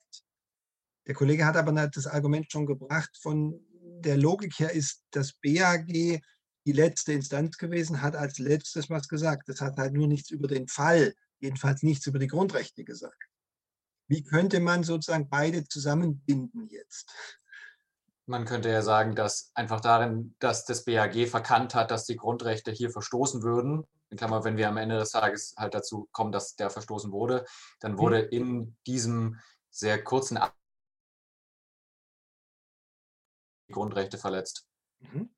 Der Kollege hat aber das Argument schon gebracht, von der Logik her ist das BAG die letzte Instanz gewesen, hat als letztes was gesagt. Das hat halt nur nichts über den Fall, jedenfalls nichts über die Grundrechte gesagt. Wie könnte man sozusagen beide zusammenbinden jetzt? Man könnte ja sagen, dass einfach darin, dass das BAG verkannt hat, dass die Grundrechte hier verstoßen würden. In Klammer, wenn wir am Ende des Tages halt dazu kommen, dass der verstoßen wurde, dann mhm. wurde in diesem sehr kurzen die Grundrechte verletzt. Mhm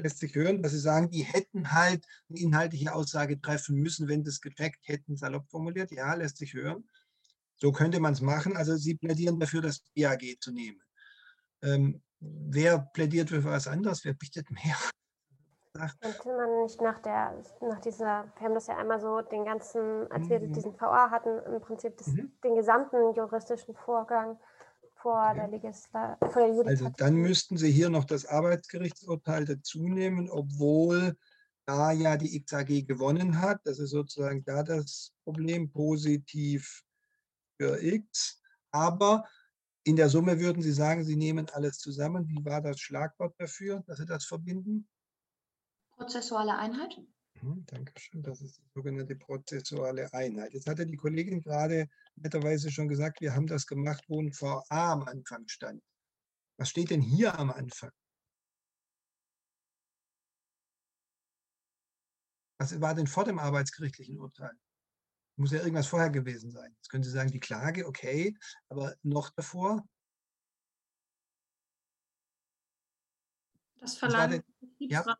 lässt sich hören, dass Sie sagen, die hätten halt eine inhaltliche Aussage treffen müssen, wenn das gecheckt hätten, salopp formuliert. Ja, lässt sich hören. So könnte man es machen. Also Sie plädieren dafür, das BAG zu nehmen. Ähm, wer plädiert für was anderes? Wer bietet mehr? <laughs> Könnte man nicht nach der, nach dieser, wir haben das ja einmal so, den ganzen, als wir mhm. diesen VA hatten, im Prinzip das, mhm. den gesamten juristischen Vorgang vor der, Legisla vor der. Also dann müssten Sie hier noch das Arbeitsgerichtsurteil dazu nehmen, obwohl da ja die XAG gewonnen hat. Das ist sozusagen da das Problem positiv für X. Aber in der Summe würden Sie sagen, Sie nehmen alles zusammen. Wie war das Schlagwort dafür, dass Sie das verbinden? Prozessuale Einheit. Mhm, Dankeschön. Das ist die sogenannte prozessuale Einheit. Jetzt hatte die Kollegin gerade netterweise schon gesagt, wir haben das gemacht, wo ein VA am Anfang stand. Was steht denn hier am Anfang? Was war denn vor dem arbeitsgerichtlichen Urteil? Muss ja irgendwas vorher gewesen sein. Jetzt können Sie sagen, die Klage, okay, aber noch davor? Das Verlangen des. Ja,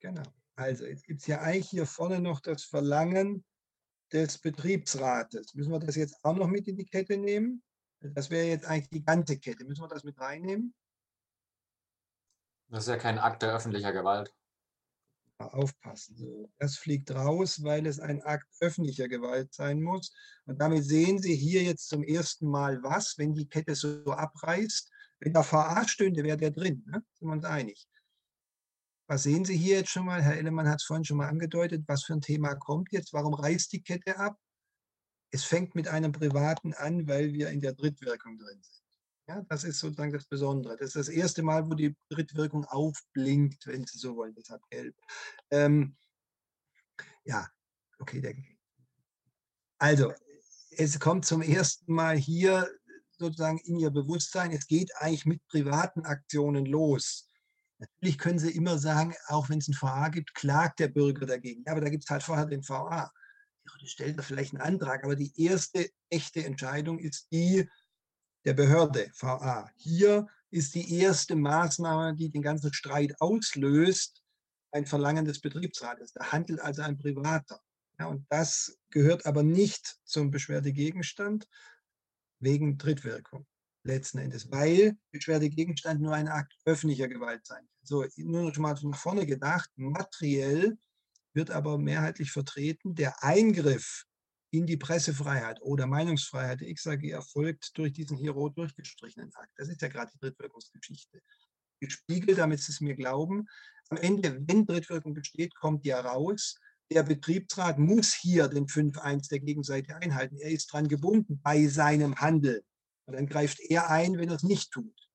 genau. Also, jetzt gibt es ja eigentlich hier vorne noch das Verlangen des Betriebsrates. Müssen wir das jetzt auch noch mit in die Kette nehmen? Das wäre jetzt eigentlich die ganze Kette. Müssen wir das mit reinnehmen? Das ist ja kein Akt der öffentlicher Gewalt. Aufpassen. So, das fliegt raus, weil es ein Akt öffentlicher Gewalt sein muss. Und damit sehen Sie hier jetzt zum ersten Mal was, wenn die Kette so abreißt. Wenn da VA stünde, wäre der drin. Ne? Sind wir uns einig. Was sehen Sie hier jetzt schon mal? Herr Ellemann hat es vorhin schon mal angedeutet. Was für ein Thema kommt jetzt? Warum reißt die Kette ab? Es fängt mit einem Privaten an, weil wir in der Drittwirkung drin sind. Ja, das ist sozusagen das Besondere. Das ist das erste Mal, wo die Drittwirkung aufblinkt, wenn Sie so wollen, deshalb gelb. Ähm, ja, okay. Der, also, es kommt zum ersten Mal hier sozusagen in Ihr Bewusstsein, es geht eigentlich mit privaten Aktionen los. Natürlich können Sie immer sagen, auch wenn es ein VA gibt, klagt der Bürger dagegen. Ja, aber da gibt es halt vorher den VA. Ja, stellt er vielleicht einen Antrag, aber die erste echte Entscheidung ist die, der Behörde, VA. Hier ist die erste Maßnahme, die den ganzen Streit auslöst, ein Verlangen des Betriebsrates. Da handelt also ein Privater. Ja, und das gehört aber nicht zum Beschwerdegegenstand wegen Drittwirkung letzten Endes, weil Beschwerdegegenstand nur ein Akt öffentlicher Gewalt sein kann. So, nur noch mal nach vorne gedacht, materiell wird aber mehrheitlich vertreten, der Eingriff in die Pressefreiheit oder Meinungsfreiheit der XAG erfolgt durch diesen hier rot durchgestrichenen Akt. Das ist ja gerade die Drittwirkungsgeschichte. Gespiegelt, damit Sie es mir glauben. Am Ende, wenn Drittwirkung besteht, kommt ja raus, der Betriebsrat muss hier den 5.1 der Gegenseite einhalten. Er ist dran gebunden bei seinem Handeln. Und dann greift er ein, wenn er es nicht tut.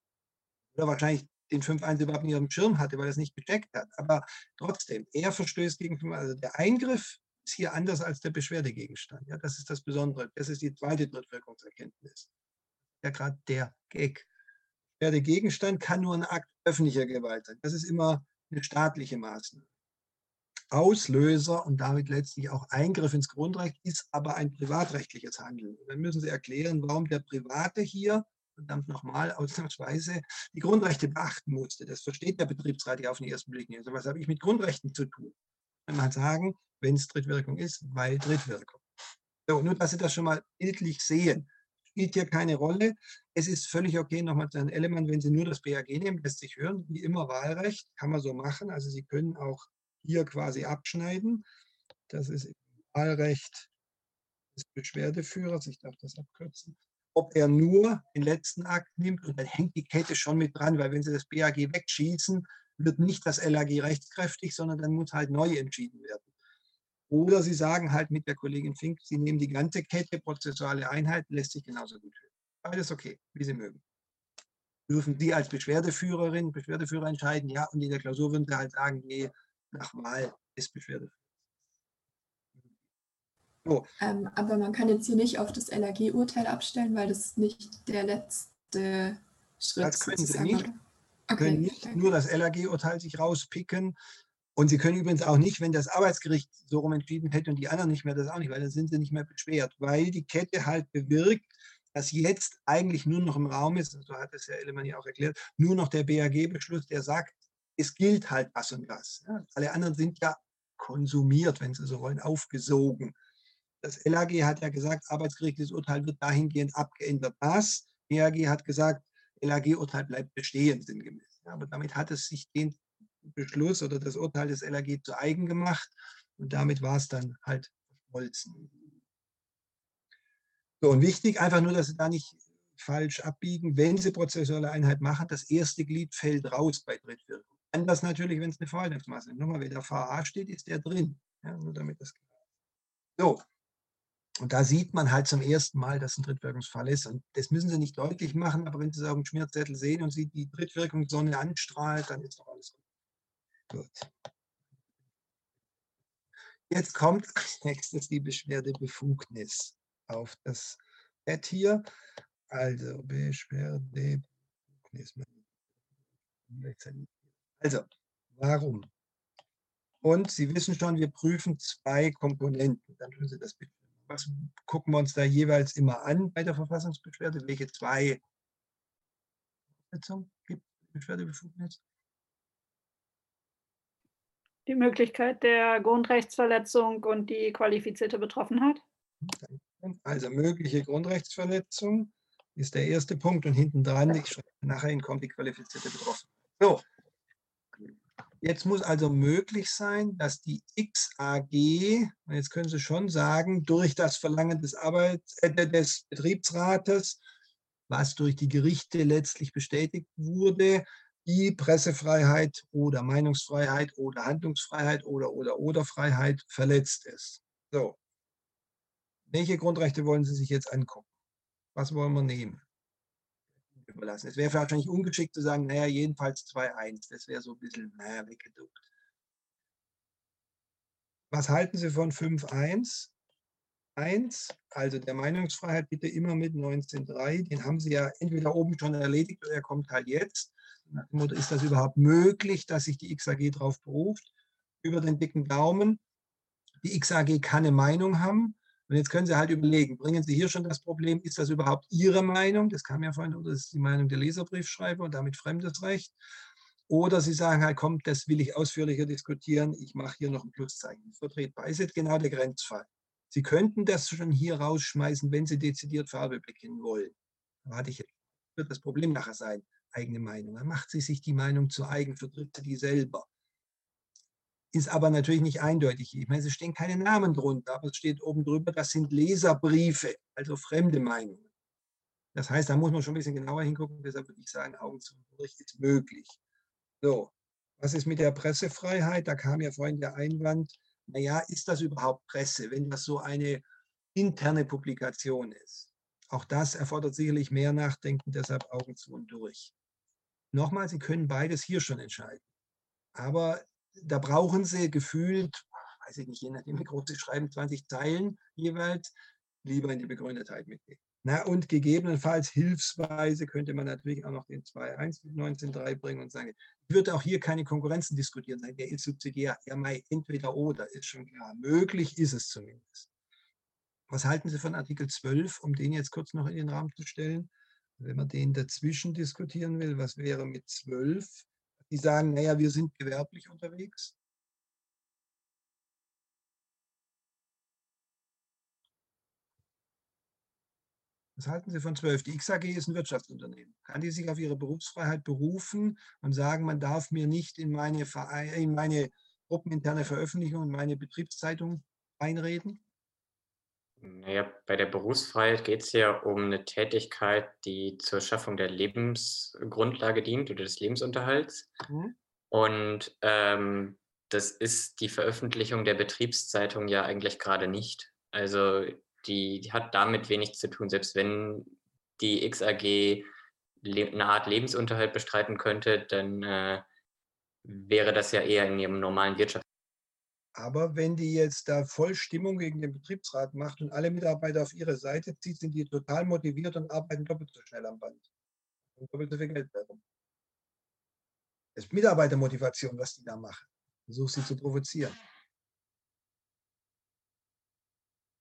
Oder wahrscheinlich den 5.1 überhaupt nicht auf dem Schirm hatte, weil er es nicht gecheckt hat. Aber trotzdem, er verstößt gegen 5.1. Also der Eingriff ist hier anders als der Beschwerdegegenstand. Ja, das ist das Besondere. Das ist die zweite Drittwirkungserkenntnis. Ja, gerade der Gag. Beschwerdegegenstand kann nur ein Akt öffentlicher Gewalt sein. Das ist immer eine staatliche Maßnahme. Auslöser und damit letztlich auch Eingriff ins Grundrecht ist aber ein privatrechtliches Handeln. dann müssen Sie erklären, warum der Private hier, verdammt nochmal, ausnahmsweise die Grundrechte beachten musste. Das versteht der Betriebsrat ja auf den ersten Blick nicht. Also was habe ich mit Grundrechten zu tun? Kann man sagen, wenn es Drittwirkung ist, weil Drittwirkung. So, nur, dass Sie das schon mal bildlich sehen. Spielt hier keine Rolle. Es ist völlig okay, nochmal zu Herrn Ellemann, wenn Sie nur das BAG nehmen, lässt sich hören, wie immer Wahlrecht, kann man so machen. Also Sie können auch hier quasi abschneiden. Das ist Wahlrecht des Beschwerdeführers, ich darf das abkürzen. Ob er nur den letzten Akt nimmt und dann hängt die Kette schon mit dran, weil wenn Sie das BAG wegschießen, wird nicht das LAG rechtskräftig, sondern dann muss halt neu entschieden werden. Oder Sie sagen halt mit der Kollegin Fink, Sie nehmen die ganze Kette, prozessuale Einheit, lässt sich genauso gut hören. Alles okay, wie Sie mögen. Dürfen Sie als Beschwerdeführerin, Beschwerdeführer entscheiden, ja, und in der Klausur würden Sie halt sagen, nee, nach Wahl des Beschwerdeführers. So. Ähm, aber man kann jetzt hier nicht auf das LAG-Urteil abstellen, weil das nicht der letzte Schritt ist. Das können Sie nicht. Okay. können nicht nur das LAG-Urteil sich rauspicken und Sie können übrigens auch nicht, wenn das Arbeitsgericht so rum entschieden hätte und die anderen nicht mehr, das auch nicht, weil dann sind sie nicht mehr beschwert, weil die Kette halt bewirkt, dass jetzt eigentlich nur noch im Raum ist, so hat es Herr Ellemann ja auch erklärt, nur noch der BAG-Beschluss, der sagt, es gilt halt das und das. Alle anderen sind ja konsumiert, wenn Sie so wollen, aufgesogen. Das LAG hat ja gesagt, arbeitsgerichtliches Urteil wird dahingehend abgeändert. Das BAG hat gesagt, LAG-Urteil bleibt bestehen, sinngemäß. Aber damit hat es sich den Beschluss oder das Urteil des LAG zu eigen gemacht und damit war es dann halt verschmolzen. So, und wichtig, einfach nur, dass Sie da nicht falsch abbiegen, wenn Sie prozessuale Einheit machen, das erste Glied fällt raus bei Drittwirkung. Anders natürlich, wenn es eine Verwaltungsmaßnahme ist. Nochmal, wenn der VA steht, ist der drin. Ja, nur damit das So, und da sieht man halt zum ersten Mal, dass ein Drittwirkungsfall ist. Und das müssen Sie nicht deutlich machen, aber wenn Sie es auf dem Schmierzettel sehen und Sie die Drittwirkung Sonne anstrahlt, dann ist doch alles gut. Gut. Jetzt kommt <laughs> als nächstes die Beschwerdebefugnis auf das Bett hier. Also Beschwerdebefugnis. Also, warum? Und Sie wissen schon, wir prüfen zwei Komponenten. Dann tun Sie das bitte. Was gucken wir uns da jeweils immer an bei der Verfassungsbeschwerde? Welche zwei gibt Beschwerdebefugnis? Die Möglichkeit der Grundrechtsverletzung und die qualifizierte Betroffenheit? Also mögliche Grundrechtsverletzung ist der erste Punkt und hinten dran, ich schreibe nachher hin, kommt die qualifizierte Betroffenheit. So, Jetzt muss also möglich sein, dass die XAG, jetzt können Sie schon sagen, durch das Verlangen des, Arbeits, äh, des Betriebsrates, was durch die Gerichte letztlich bestätigt wurde, die Pressefreiheit oder Meinungsfreiheit oder Handlungsfreiheit oder oder oder Freiheit verletzt ist. So. Welche Grundrechte wollen Sie sich jetzt angucken? Was wollen wir nehmen? Überlassen. Es wäre wahrscheinlich ungeschickt zu sagen, naja, jedenfalls 2.1. Das wäre so ein bisschen naja, weggeduckt. Was halten Sie von 5.1? 1, also der Meinungsfreiheit bitte immer mit 19.3. Den haben Sie ja entweder oben schon erledigt oder er kommt halt jetzt. Motto, ist das überhaupt möglich, dass sich die XAG darauf beruft? Über den dicken Daumen. Die XAG kann eine Meinung haben. Und jetzt können Sie halt überlegen, bringen Sie hier schon das Problem, ist das überhaupt Ihre Meinung? Das kam ja vorhin, oder das ist die Meinung der Leserbriefschreiber und damit fremdes Recht. Oder Sie sagen halt, komm, das will ich ausführlicher diskutieren, ich mache hier noch ein Pluszeichen. Vertretbar ist jetzt genau der Grenzfall. Sie könnten das schon hier rausschmeißen, wenn Sie dezidiert Farbe bekennen wollen. Hatte ich, wird das Problem nachher sein, eigene Meinung. Dann macht sie sich die Meinung zu eigen, vertritt sie die selber. Ist aber natürlich nicht eindeutig. Ich meine, es stehen keine Namen drunter, aber es steht oben drüber, das sind Leserbriefe, also fremde Meinungen. Das heißt, da muss man schon ein bisschen genauer hingucken. Deshalb würde ich sagen, Augen zum Bericht ist möglich. So, was ist mit der Pressefreiheit? Da kam ja vorhin der Einwand, naja, ist das überhaupt Presse, wenn das so eine interne Publikation ist? Auch das erfordert sicherlich mehr Nachdenken, deshalb Augen zu und durch. Nochmal, Sie können beides hier schon entscheiden. Aber da brauchen Sie gefühlt, weiß ich nicht, je nachdem, wie groß Sie schreiben, 20 Zeilen jeweils, lieber in die Begründetheit mitgehen. Na, und gegebenenfalls hilfsweise könnte man natürlich auch noch den 2.1 mit 19.3 bringen und sagen, ich würde auch hier keine Konkurrenzen diskutieren, sagen, der ist subsidiär, ja, mal entweder oder, ist schon klar. Möglich ist es zumindest. Was halten Sie von Artikel 12, um den jetzt kurz noch in den Rahmen zu stellen? Wenn man den dazwischen diskutieren will, was wäre mit 12? Die sagen, naja, wir sind gewerblich unterwegs. Was halten Sie von 12? Die XAG ist ein Wirtschaftsunternehmen. Kann die sich auf ihre Berufsfreiheit berufen und sagen, man darf mir nicht in meine, Verein, in meine gruppeninterne Veröffentlichung, in meine Betriebszeitung einreden? Naja, bei der Berufsfreiheit geht es ja um eine Tätigkeit, die zur Schaffung der Lebensgrundlage dient oder des Lebensunterhalts. Mhm. Und ähm, das ist die Veröffentlichung der Betriebszeitung ja eigentlich gerade nicht. Also die, die hat damit wenig zu tun, selbst wenn die XAG eine Art Lebensunterhalt bestreiten könnte, dann äh, wäre das ja eher in ihrem normalen Wirtschaft. Aber wenn die jetzt da voll Stimmung gegen den Betriebsrat macht und alle Mitarbeiter auf ihre Seite zieht, sind die total motiviert und arbeiten doppelt so schnell am Band. Und doppelt so viel Geld darum. Das ist Mitarbeitermotivation, was die da machen. Versuch sie zu provozieren.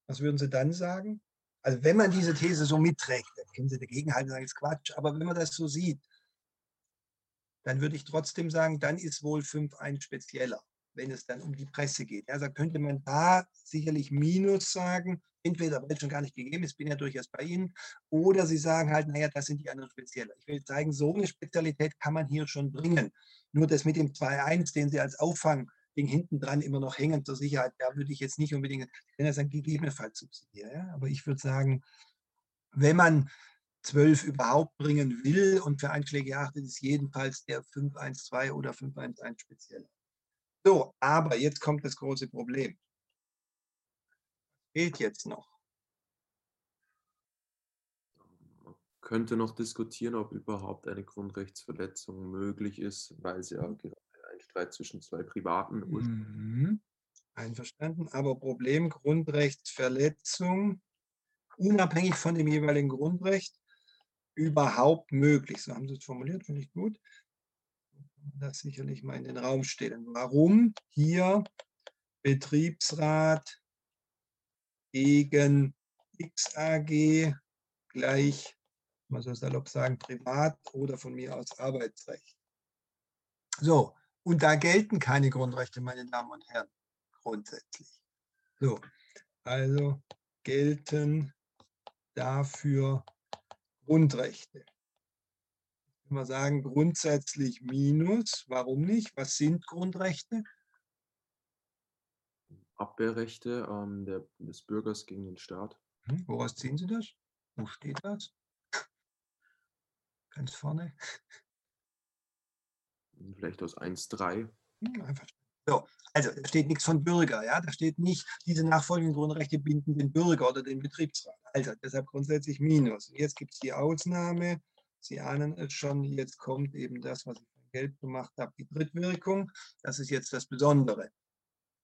Was würden Sie dann sagen? Also wenn man diese These so mitträgt, dann können Sie dagegen halten und sagen, ist Quatsch. Aber wenn man das so sieht, dann würde ich trotzdem sagen, dann ist wohl 5.1 spezieller, wenn es dann um die Presse geht. Also könnte man da sicherlich Minus sagen, entweder weil es schon gar nicht gegeben ist, bin ja durchaus bei Ihnen, oder Sie sagen halt, naja, das sind die anderen spezieller. Ich will zeigen, so eine Spezialität kann man hier schon bringen. Nur das mit dem 2.1, den Sie als Auffang Ding hinten dran immer noch hängen zur Sicherheit, da würde ich jetzt nicht unbedingt, wenn er sagen, gegebenenfalls subsidieren. Ja? Aber ich würde sagen, wenn man 12 überhaupt bringen will und für Einschläge achtet, ist jedenfalls der 512 oder 511 speziell. So, aber jetzt kommt das große Problem. Fehlt jetzt noch. Man könnte noch diskutieren, ob überhaupt eine Grundrechtsverletzung möglich ist, weil sie ja gerade Streit zwischen zwei Privaten. Mhm. Einverstanden. Aber Problem Grundrechtsverletzung, unabhängig von dem jeweiligen Grundrecht, überhaupt möglich. So haben Sie es formuliert, finde ich gut. Das sicherlich mal in den Raum stellen. Warum hier Betriebsrat gegen XAG gleich, man soll salopp sagen, Privat oder von mir aus Arbeitsrecht. So, und da gelten keine Grundrechte, meine Damen und Herren, grundsätzlich. So, also gelten dafür Grundrechte. Können wir sagen, grundsätzlich minus. Warum nicht? Was sind Grundrechte? Abwehrrechte ähm, der, des Bürgers gegen den Staat. Hm, woraus ziehen Sie das? Wo steht das? Ganz vorne. Vielleicht aus 1.3. Hm, einfach. So, also da steht nichts von Bürger, ja, da steht nicht, diese nachfolgenden Grundrechte binden den Bürger oder den Betriebsrat. Also deshalb grundsätzlich Minus. Und jetzt gibt es die Ausnahme, Sie ahnen es schon, jetzt kommt eben das, was ich von Geld gemacht habe, die Drittwirkung. Das ist jetzt das Besondere.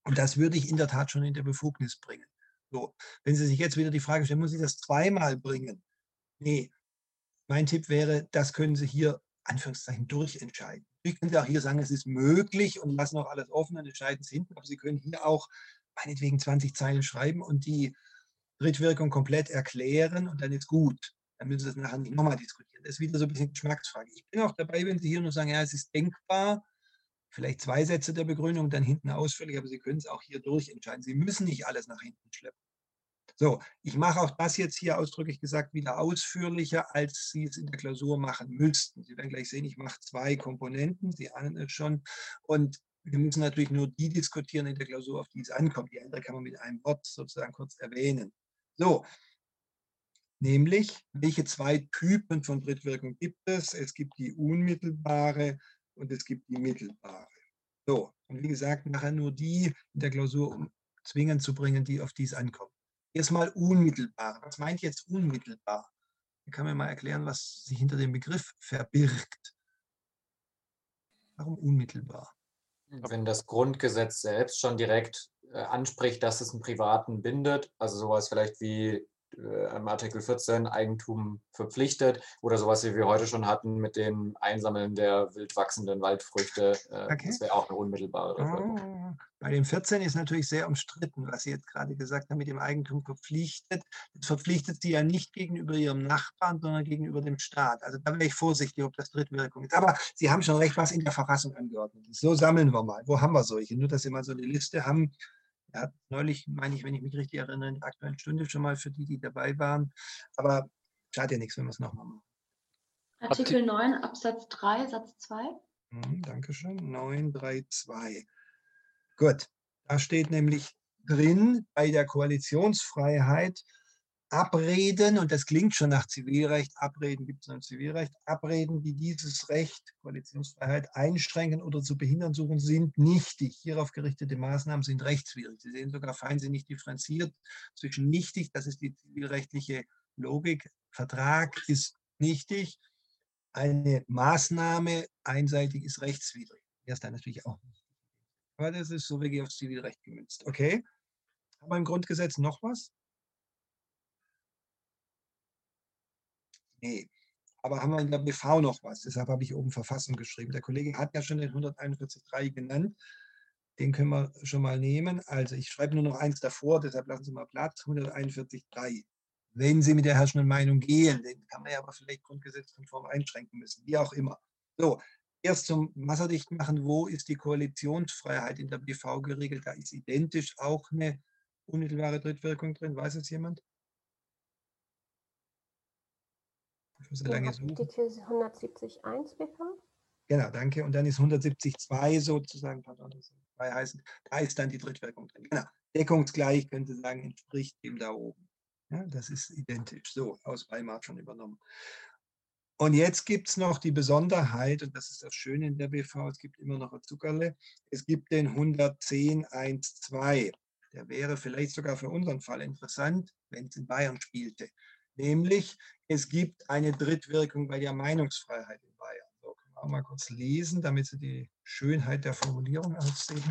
Und das würde ich in der Tat schon in der Befugnis bringen. So, wenn Sie sich jetzt wieder die Frage stellen, muss ich das zweimal bringen? Nee, mein Tipp wäre, das können Sie hier Anführungszeichen durchentscheiden. Können Sie auch hier sagen, es ist möglich und lassen auch alles offen und entscheiden es hinten, aber Sie können hier auch meinetwegen 20 Zeilen schreiben und die Drittwirkung komplett erklären und dann ist gut. Dann müssen Sie das nachher nochmal diskutieren. Das ist wieder so ein bisschen Geschmacksfrage. Ich bin auch dabei, wenn Sie hier nur sagen, ja, es ist denkbar, vielleicht zwei Sätze der Begründung, dann hinten ausführlich, aber Sie können es auch hier durchentscheiden. Sie müssen nicht alles nach hinten schleppen. So, ich mache auch das jetzt hier ausdrücklich gesagt wieder ausführlicher, als Sie es in der Klausur machen müssten. Sie werden gleich sehen, ich mache zwei Komponenten, Sie ahnen es schon. Und wir müssen natürlich nur die diskutieren in der Klausur, auf die es ankommt. Die andere kann man mit einem Wort sozusagen kurz erwähnen. So, nämlich, welche zwei Typen von Drittwirkung gibt es? Es gibt die unmittelbare und es gibt die mittelbare. So, und wie gesagt, nachher nur die in der Klausur um zwingend zu bringen, die auf die es ankommt. Erstmal unmittelbar. Was meint jetzt unmittelbar? Ich kann mir mal erklären, was sich hinter dem Begriff verbirgt. Warum unmittelbar? Wenn das Grundgesetz selbst schon direkt äh, anspricht, dass es einen Privaten bindet, also sowas vielleicht wie äh, im Artikel 14 Eigentum verpflichtet oder sowas, wie wir heute schon hatten mit dem Einsammeln der wild wachsenden Waldfrüchte. Äh, okay. Das wäre auch eine unmittelbare Wirkung. Oh, bei dem 14 ist natürlich sehr umstritten, was Sie jetzt gerade gesagt haben, mit dem Eigentum verpflichtet. Das verpflichtet Sie ja nicht gegenüber Ihrem Nachbarn, sondern gegenüber dem Staat. Also da wäre ich vorsichtig, ob das Drittwirkung ist. Aber Sie haben schon recht, was in der Verfassung angeordnet ist. So sammeln wir mal. Wo haben wir solche? Nur, dass Sie mal so eine Liste haben, er hat neulich, meine ich, wenn ich mich richtig erinnere, in der Aktuellen Stunde schon mal für die, die dabei waren. Aber schadet ja nichts, wenn wir es nochmal machen. Artikel 9 Absatz 3 Satz 2. Mhm, Dankeschön. 932. Gut. Da steht nämlich drin, bei der Koalitionsfreiheit Abreden, und das klingt schon nach Zivilrecht, Abreden gibt es im Zivilrecht, Abreden, die dieses Recht, Koalitionsfreiheit, einschränken oder zu behindern suchen, sind nichtig. Hierauf gerichtete Maßnahmen sind rechtswidrig. Sie sehen sogar feinsinnig differenziert zwischen nichtig, das ist die zivilrechtliche Logik, Vertrag ist nichtig, eine Maßnahme einseitig ist rechtswidrig. Er ist dann natürlich auch nicht. Aber das ist so wirklich aufs Zivilrecht gemünzt. Okay? Haben wir im Grundgesetz noch was? Nee. Aber haben wir in der BV noch was? Deshalb habe ich oben Verfassung geschrieben. Der Kollege hat ja schon den 141.3 genannt. Den können wir schon mal nehmen. Also ich schreibe nur noch eins davor, deshalb lassen Sie mal Platz. 141.3. Wenn Sie mit der herrschenden Meinung gehen, den kann man ja aber vielleicht grundgesetzkonform einschränken müssen, wie auch immer. So, erst zum Wasserdicht machen, wo ist die Koalitionsfreiheit in der BV geregelt? Da ist identisch auch eine unmittelbare Drittwirkung drin. Weiß es jemand? Für so lange suchen. Artikel 170.1 BV? Genau, danke. Und dann ist 170.2 sozusagen, pardon, das zwei heißen, da ist dann die Drittwirkung drin. Genau. Deckungsgleich könnte sagen, entspricht dem da oben. Ja, das ist identisch. So, aus Weimar schon übernommen. Und jetzt gibt es noch die Besonderheit, und das ist das Schöne in der BV, es gibt immer noch ein Zuckerle, es gibt den 110.1.2. Der wäre vielleicht sogar für unseren Fall interessant, wenn es in Bayern spielte. Nämlich, es gibt eine Drittwirkung bei der Meinungsfreiheit in Bayern. So, können wir auch mal kurz lesen, damit Sie die Schönheit der Formulierung aussehen.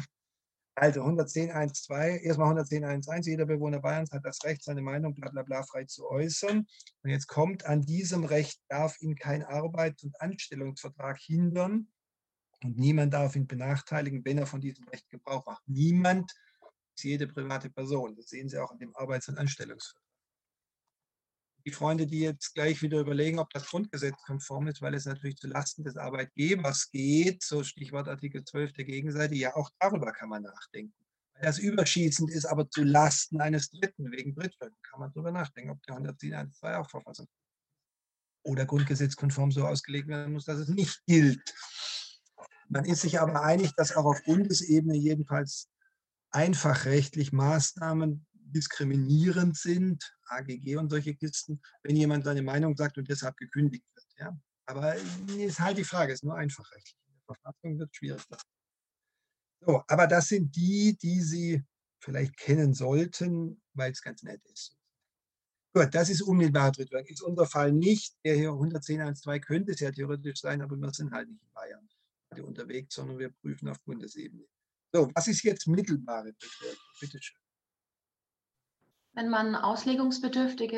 Also 110.1.2, erstmal 110.1.1, jeder Bewohner Bayerns hat das Recht, seine Meinung bla bla bla frei zu äußern. Und jetzt kommt, an diesem Recht darf ihn kein Arbeits- und Anstellungsvertrag hindern und niemand darf ihn benachteiligen, wenn er von diesem Recht Gebrauch macht. Niemand ist jede private Person. Das sehen Sie auch in dem Arbeits- und Anstellungsvertrag die Freunde, die jetzt gleich wieder überlegen, ob das Grundgesetz konform ist, weil es natürlich zu Lasten des Arbeitgebers geht, so Stichwort Artikel 12 der Gegenseite, ja, auch darüber kann man nachdenken. Das überschießend ist, aber zu Lasten eines Dritten, wegen Drittwirkung, kann man darüber nachdenken, ob der 107.1.2 auch Verfassung oder grundgesetzkonform so ausgelegt werden muss, dass es nicht gilt. Man ist sich aber einig, dass auch auf Bundesebene jedenfalls einfach rechtlich Maßnahmen diskriminierend sind, AGG und solche Kisten, wenn jemand seine Meinung sagt und deshalb gekündigt wird. Ja? Aber ist halt die Frage, ist nur einfach rechtlich. In der Verfassung wird schwierig. So, aber das sind die, die Sie vielleicht kennen sollten, weil es ganz nett ist. Gut, das ist unmittelbar Drittwerk. Ist unser Fall nicht. Der hier 110.1.2 könnte es ja theoretisch sein, aber wir sind halt nicht in Bayern unterwegs, sondern wir prüfen auf Bundesebene. So, was ist jetzt mittelbare Drittwirkung? Bitte schön. Wenn man auslegungsbedürftige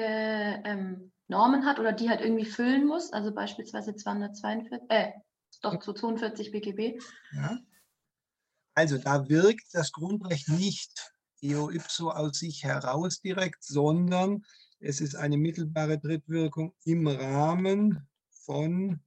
ähm, Normen hat oder die halt irgendwie füllen muss, also beispielsweise 242, äh, doch zu 42 BGB. Ja. Also da wirkt das Grundrecht nicht eo ipso aus sich heraus direkt, sondern es ist eine mittelbare Drittwirkung im Rahmen von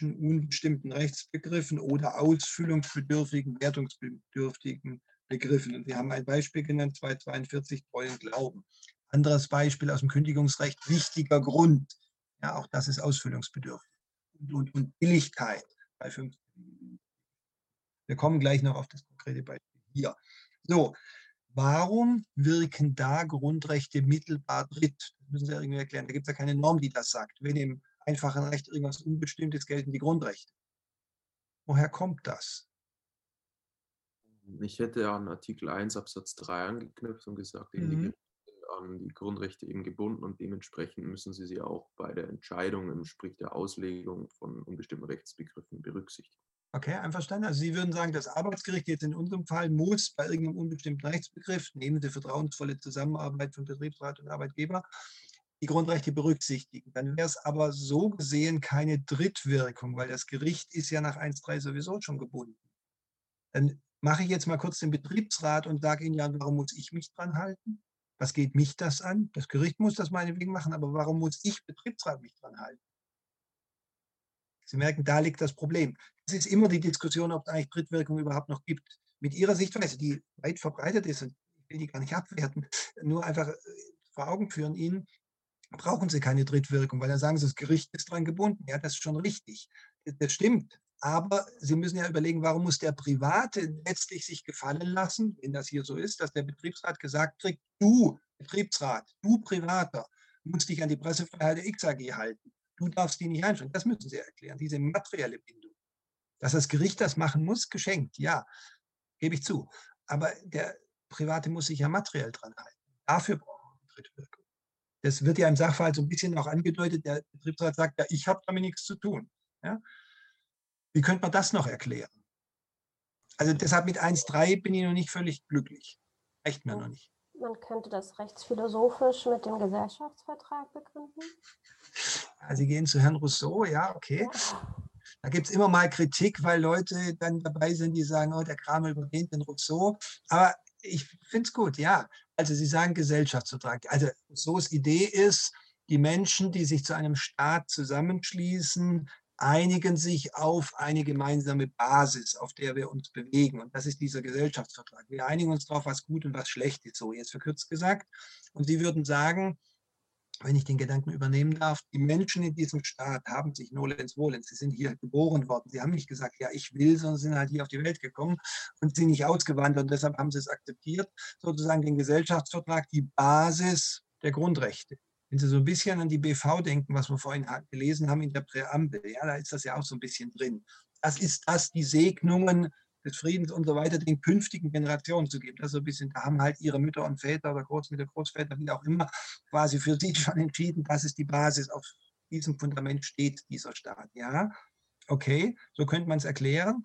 unbestimmten Rechtsbegriffen oder ausfüllungsbedürftigen, wertungsbedürftigen Begriffen. Und wir haben ein Beispiel genannt, 242 treuen Glauben. Anderes Beispiel aus dem Kündigungsrecht, wichtiger Grund. Ja, auch das ist ausfüllungsbedürftig. Und, und, und Billigkeit bei 15. Wir kommen gleich noch auf das konkrete Beispiel hier. So, warum wirken da Grundrechte mittelbar dritt? Das müssen Sie irgendwie erklären. Da gibt es ja keine Norm, die das sagt. Wenn im einfachen Recht irgendwas Unbestimmtes gelten die Grundrechte. Woher kommt das? Ich hätte an Artikel 1 Absatz 3 angeknüpft und gesagt, mhm. die an die Grundrechte eben gebunden und dementsprechend müssen sie sie auch bei der Entscheidung, sprich der Auslegung von unbestimmten Rechtsbegriffen berücksichtigen. Okay, einverstanden. Also Sie würden sagen, das Arbeitsgericht jetzt in unserem Fall muss bei irgendeinem unbestimmten Rechtsbegriff, nehmen Sie vertrauensvolle Zusammenarbeit von Betriebsrat und Arbeitgeber, die Grundrechte berücksichtigen. Dann wäre es aber so gesehen keine Drittwirkung, weil das Gericht ist ja nach 1.3 sowieso schon gebunden. Dann mache ich jetzt mal kurz den Betriebsrat und sage Ihnen ja, warum muss ich mich dran halten? Was geht mich das an? Das Gericht muss das meinetwegen machen, aber warum muss ich Betriebsrat mich dran halten? Sie merken, da liegt das Problem. Es ist immer die Diskussion, ob es eigentlich Drittwirkung überhaupt noch gibt. Mit Ihrer Sichtweise, die weit verbreitet ist, und ich will die gar nicht abwerten, <laughs> nur einfach äh, vor Augen führen Ihnen, brauchen Sie keine Drittwirkung, weil dann sagen Sie, das Gericht ist dran gebunden. Ja, das ist schon richtig. Das stimmt. Aber Sie müssen ja überlegen, warum muss der Private letztlich sich gefallen lassen, wenn das hier so ist, dass der Betriebsrat gesagt kriegt, du Betriebsrat, du Privater, musst dich an die Pressefreiheit der XAG halten. Du darfst die nicht einschränken. Das müssen Sie erklären, diese materielle Bindung. Dass das Gericht das machen muss, geschenkt, ja, gebe ich zu. Aber der Private muss sich ja materiell dran halten. Dafür brauchen wir Drittwirkung. Das wird ja im Sachverhalt so ein bisschen auch angedeutet. Der Betriebsrat sagt, ja, ich habe damit nichts zu tun. Ja? Wie könnte man das noch erklären? Also deshalb mit 1.3 bin ich noch nicht völlig glücklich. Reicht mir noch nicht. Man könnte das rechtsphilosophisch mit dem Gesellschaftsvertrag begründen. Ja, Sie gehen zu Herrn Rousseau, ja, okay. Da gibt es immer mal Kritik, weil Leute dann dabei sind, die sagen, oh, der Kramer überdehnt den Rousseau. Aber ich finde es gut, ja. Also Sie sagen Gesellschaftsvertrag. Also Rousseaus Idee ist, die Menschen, die sich zu einem Staat zusammenschließen, einigen sich auf eine gemeinsame Basis, auf der wir uns bewegen. Und das ist dieser Gesellschaftsvertrag. Wir einigen uns darauf, was gut und was schlecht ist, so jetzt verkürzt gesagt. Und Sie würden sagen, wenn ich den Gedanken übernehmen darf, die Menschen in diesem Staat haben sich nolens volens, sie sind hier geboren worden. Sie haben nicht gesagt, ja, ich will, sondern sind halt hier auf die Welt gekommen und sind nicht ausgewandert und deshalb haben sie es akzeptiert, sozusagen den Gesellschaftsvertrag, die Basis der Grundrechte. Wenn Sie so ein bisschen an die BV denken, was wir vorhin gelesen haben in der Präambel, ja, da ist das ja auch so ein bisschen drin. Das ist das, die Segnungen des Friedens und so weiter den künftigen Generationen zu geben. Das ist so ein bisschen, da haben halt ihre Mütter und Väter oder Großmütter, Großväter, wie auch immer, quasi für sie schon entschieden, das ist die Basis, auf diesem Fundament steht dieser Staat. Ja, okay, so könnte man es erklären.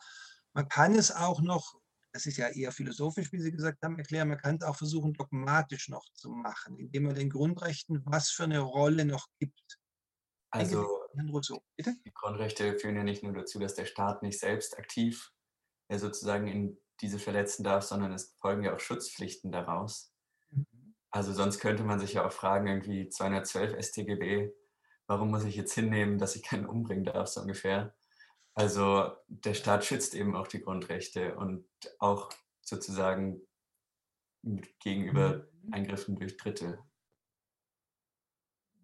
Man kann es auch noch das ist ja eher philosophisch, wie Sie gesagt haben, erklären. Man kann es auch versuchen, dogmatisch noch zu machen, indem man den Grundrechten was für eine Rolle noch gibt. Also die Grundrechte führen ja nicht nur dazu, dass der Staat nicht selbst aktiv ja, sozusagen in diese verletzen darf, sondern es folgen ja auch Schutzpflichten daraus. Mhm. Also sonst könnte man sich ja auch fragen, irgendwie 212 StGB, warum muss ich jetzt hinnehmen, dass ich keinen umbringen darf, so ungefähr. Also der Staat schützt eben auch die Grundrechte und auch sozusagen gegenüber mhm. Eingriffen durch Dritte.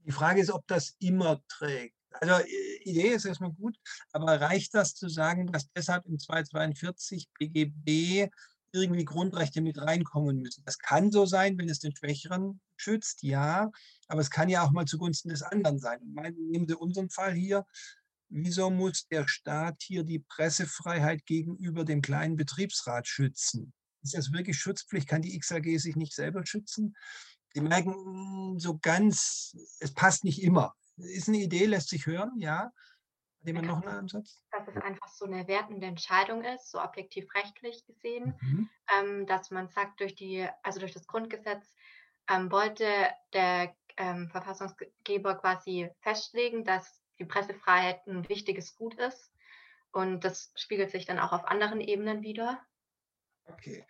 Die Frage ist, ob das immer trägt. Also Idee ist erstmal gut, aber reicht das zu sagen, dass deshalb im 242 BGB irgendwie Grundrechte mit reinkommen müssen? Das kann so sein, wenn es den Schwächeren schützt, ja, aber es kann ja auch mal zugunsten des anderen sein. nehmen Sie unseren Fall hier. Wieso muss der Staat hier die Pressefreiheit gegenüber dem kleinen Betriebsrat schützen? Ist das wirklich Schutzpflicht? Kann die XAG sich nicht selber schützen? Sie merken hm, so ganz, es passt nicht immer. Ist eine Idee, lässt sich hören, ja. Hat jemand noch einen Ansatz? Dass es einfach so eine wertende Entscheidung ist, so objektiv rechtlich gesehen, mhm. ähm, dass man sagt, durch die, also durch das Grundgesetz ähm, wollte der ähm, Verfassungsgeber quasi festlegen, dass die Pressefreiheit ein wichtiges Gut ist. Und das spiegelt sich dann auch auf anderen Ebenen wieder. Okay.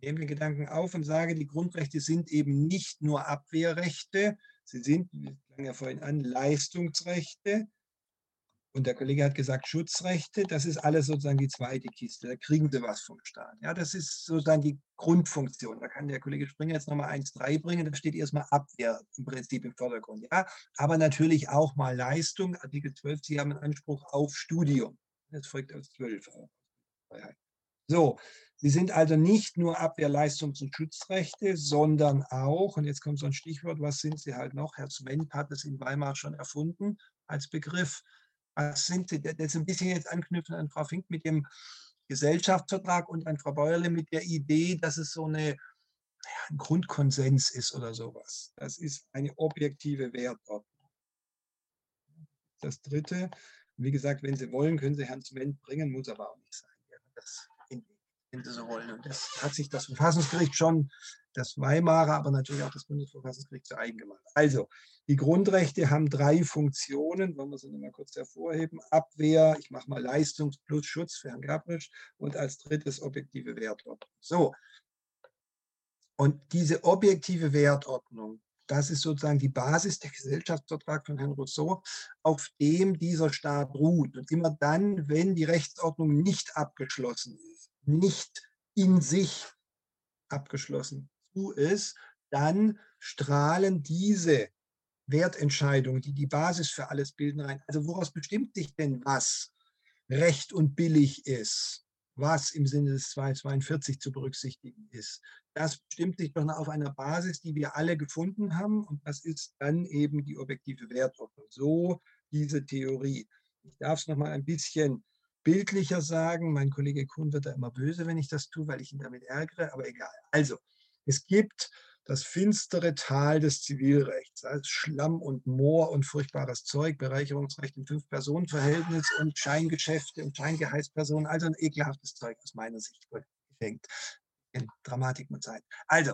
Nehmen wir Gedanken auf und sage, die Grundrechte sind eben nicht nur Abwehrrechte, sie sind, wir klang ja vorhin an, Leistungsrechte. Und der Kollege hat gesagt, Schutzrechte, das ist alles sozusagen die zweite Kiste. Da kriegen sie was vom Staat. Ja, das ist sozusagen die Grundfunktion. Da kann der Kollege Springer jetzt nochmal 1,3 bringen. Da steht erstmal Abwehr im Prinzip im Vordergrund. Ja, aber natürlich auch mal Leistung. Artikel 12, Sie haben einen Anspruch auf Studium. Das folgt aus 12. So, Sie sind also nicht nur Abwehr-, Leistungs- und Schutzrechte, sondern auch, und jetzt kommt so ein Stichwort, was sind sie halt noch? Herr Swendt hat es in Weimar schon erfunden als Begriff. Was sind sie? Das ist ein bisschen jetzt anknüpfen an Frau Fink mit dem Gesellschaftsvertrag und an Frau Bäuerle mit der Idee, dass es so eine, ja, ein Grundkonsens ist oder sowas. Das ist eine objektive Wertordnung. Das Dritte, wie gesagt, wenn Sie wollen, können Sie Herrn Swendt bringen, muss aber auch nicht sein. Das wenn Sie so wollen. Und das hat sich das Verfassungsgericht schon, das Weimarer, aber natürlich auch das Bundesverfassungsgericht zu eigen gemacht. Also, die Grundrechte haben drei Funktionen, wollen wir sie nochmal kurz hervorheben. Abwehr, ich mache mal Leistungs- plus Schutz für Herrn Gabrisch und als drittes objektive Wertordnung. So, und diese objektive Wertordnung, das ist sozusagen die Basis der Gesellschaftsvertrag von Herrn Rousseau, auf dem dieser Staat ruht. Und immer dann, wenn die Rechtsordnung nicht abgeschlossen ist, nicht in sich abgeschlossen zu ist, dann strahlen diese Wertentscheidungen, die die Basis für alles bilden, rein. Also woraus bestimmt sich denn was recht und billig ist, was im Sinne des 242 zu berücksichtigen ist? Das bestimmt sich doch auf einer Basis, die wir alle gefunden haben und das ist dann eben die objektive Wertordnung. So diese Theorie. Ich darf es noch mal ein bisschen bildlicher sagen. Mein Kollege Kuhn wird da immer böse, wenn ich das tue, weil ich ihn damit ärgere, aber egal. Also, es gibt das finstere Tal des Zivilrechts, als Schlamm und Moor und furchtbares Zeug, Bereicherungsrecht im Fünf-Personen-Verhältnis und Scheingeschäfte und Scheingeheißpersonen, also ein ekelhaftes Zeug aus meiner Sicht. Gefängt. In Dramatik und Zeit. Also,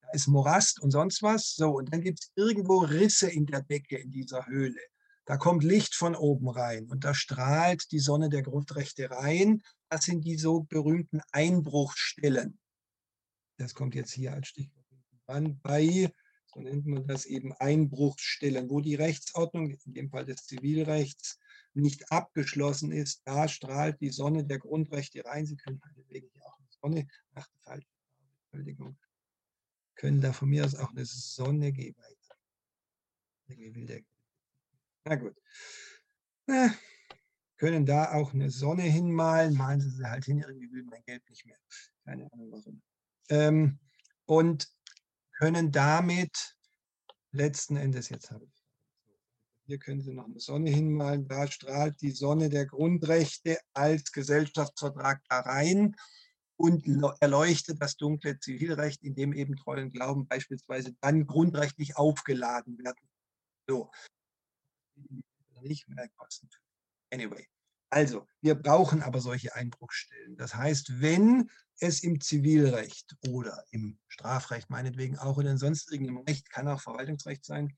da ist Morast und sonst was. So, und dann gibt es irgendwo Risse in der Decke in dieser Höhle. Da kommt Licht von oben rein und da strahlt die Sonne der Grundrechte rein. Das sind die so berühmten Einbruchstellen. Das kommt jetzt hier als Stichwort an. Bei, so nennt man das eben Einbruchstellen, wo die Rechtsordnung, in dem Fall des Zivilrechts, nicht abgeschlossen ist. Da strahlt die Sonne der Grundrechte rein. Sie können meinetwegen hier auch eine Sonne, ach, falsche Entschuldigung, können da von mir aus auch eine Sonne geben. Na gut. Na, können da auch eine Sonne hinmalen. Malen Sie sie halt hin, irgendwie will mein Geld nicht mehr. Keine Ahnung warum. Ähm, und können damit letzten Endes, jetzt habe ich, hier können Sie noch eine Sonne hinmalen, da strahlt die Sonne der Grundrechte als Gesellschaftsvertrag da rein und erleuchtet das dunkle Zivilrecht, in dem eben Treuen Glauben beispielsweise dann grundrechtlich aufgeladen werden. So, nicht mehr kosten. Anyway, also wir brauchen aber solche Einbruchstellen. Das heißt, wenn es im Zivilrecht oder im Strafrecht meinetwegen auch oder in sonst irgendeinem Recht, kann auch Verwaltungsrecht sein,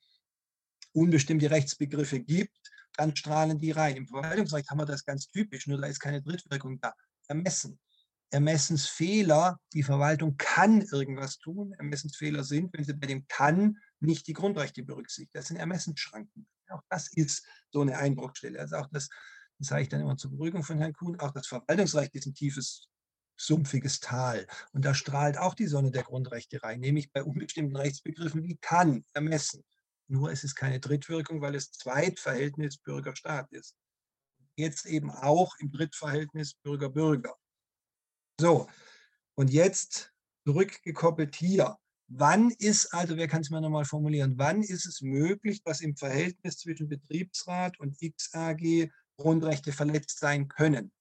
unbestimmte Rechtsbegriffe gibt, dann strahlen die rein. Im Verwaltungsrecht haben wir das ganz typisch, nur da ist keine Drittwirkung da. Ermessen. Ermessensfehler, die Verwaltung kann irgendwas tun. Ermessensfehler sind, wenn sie bei dem kann nicht die Grundrechte berücksichtigt. Das sind Ermessensschranken. Auch das ist so eine Einbruchstelle. Also auch das, das sage ich dann immer zur Beruhigung von Herrn Kuhn, auch das Verwaltungsrecht ist ein tiefes, sumpfiges Tal. Und da strahlt auch die Sonne der Grundrechte rein, nämlich bei unbestimmten Rechtsbegriffen wie kann, ermessen. nur es ist keine Drittwirkung, weil es Zweitverhältnis Bürger-Staat ist. Jetzt eben auch im Drittverhältnis Bürger-Bürger. So, und jetzt zurückgekoppelt hier. Wann ist, also wer kann es mir nochmal formulieren, wann ist es möglich, dass im Verhältnis zwischen Betriebsrat und XAG Grundrechte verletzt sein können?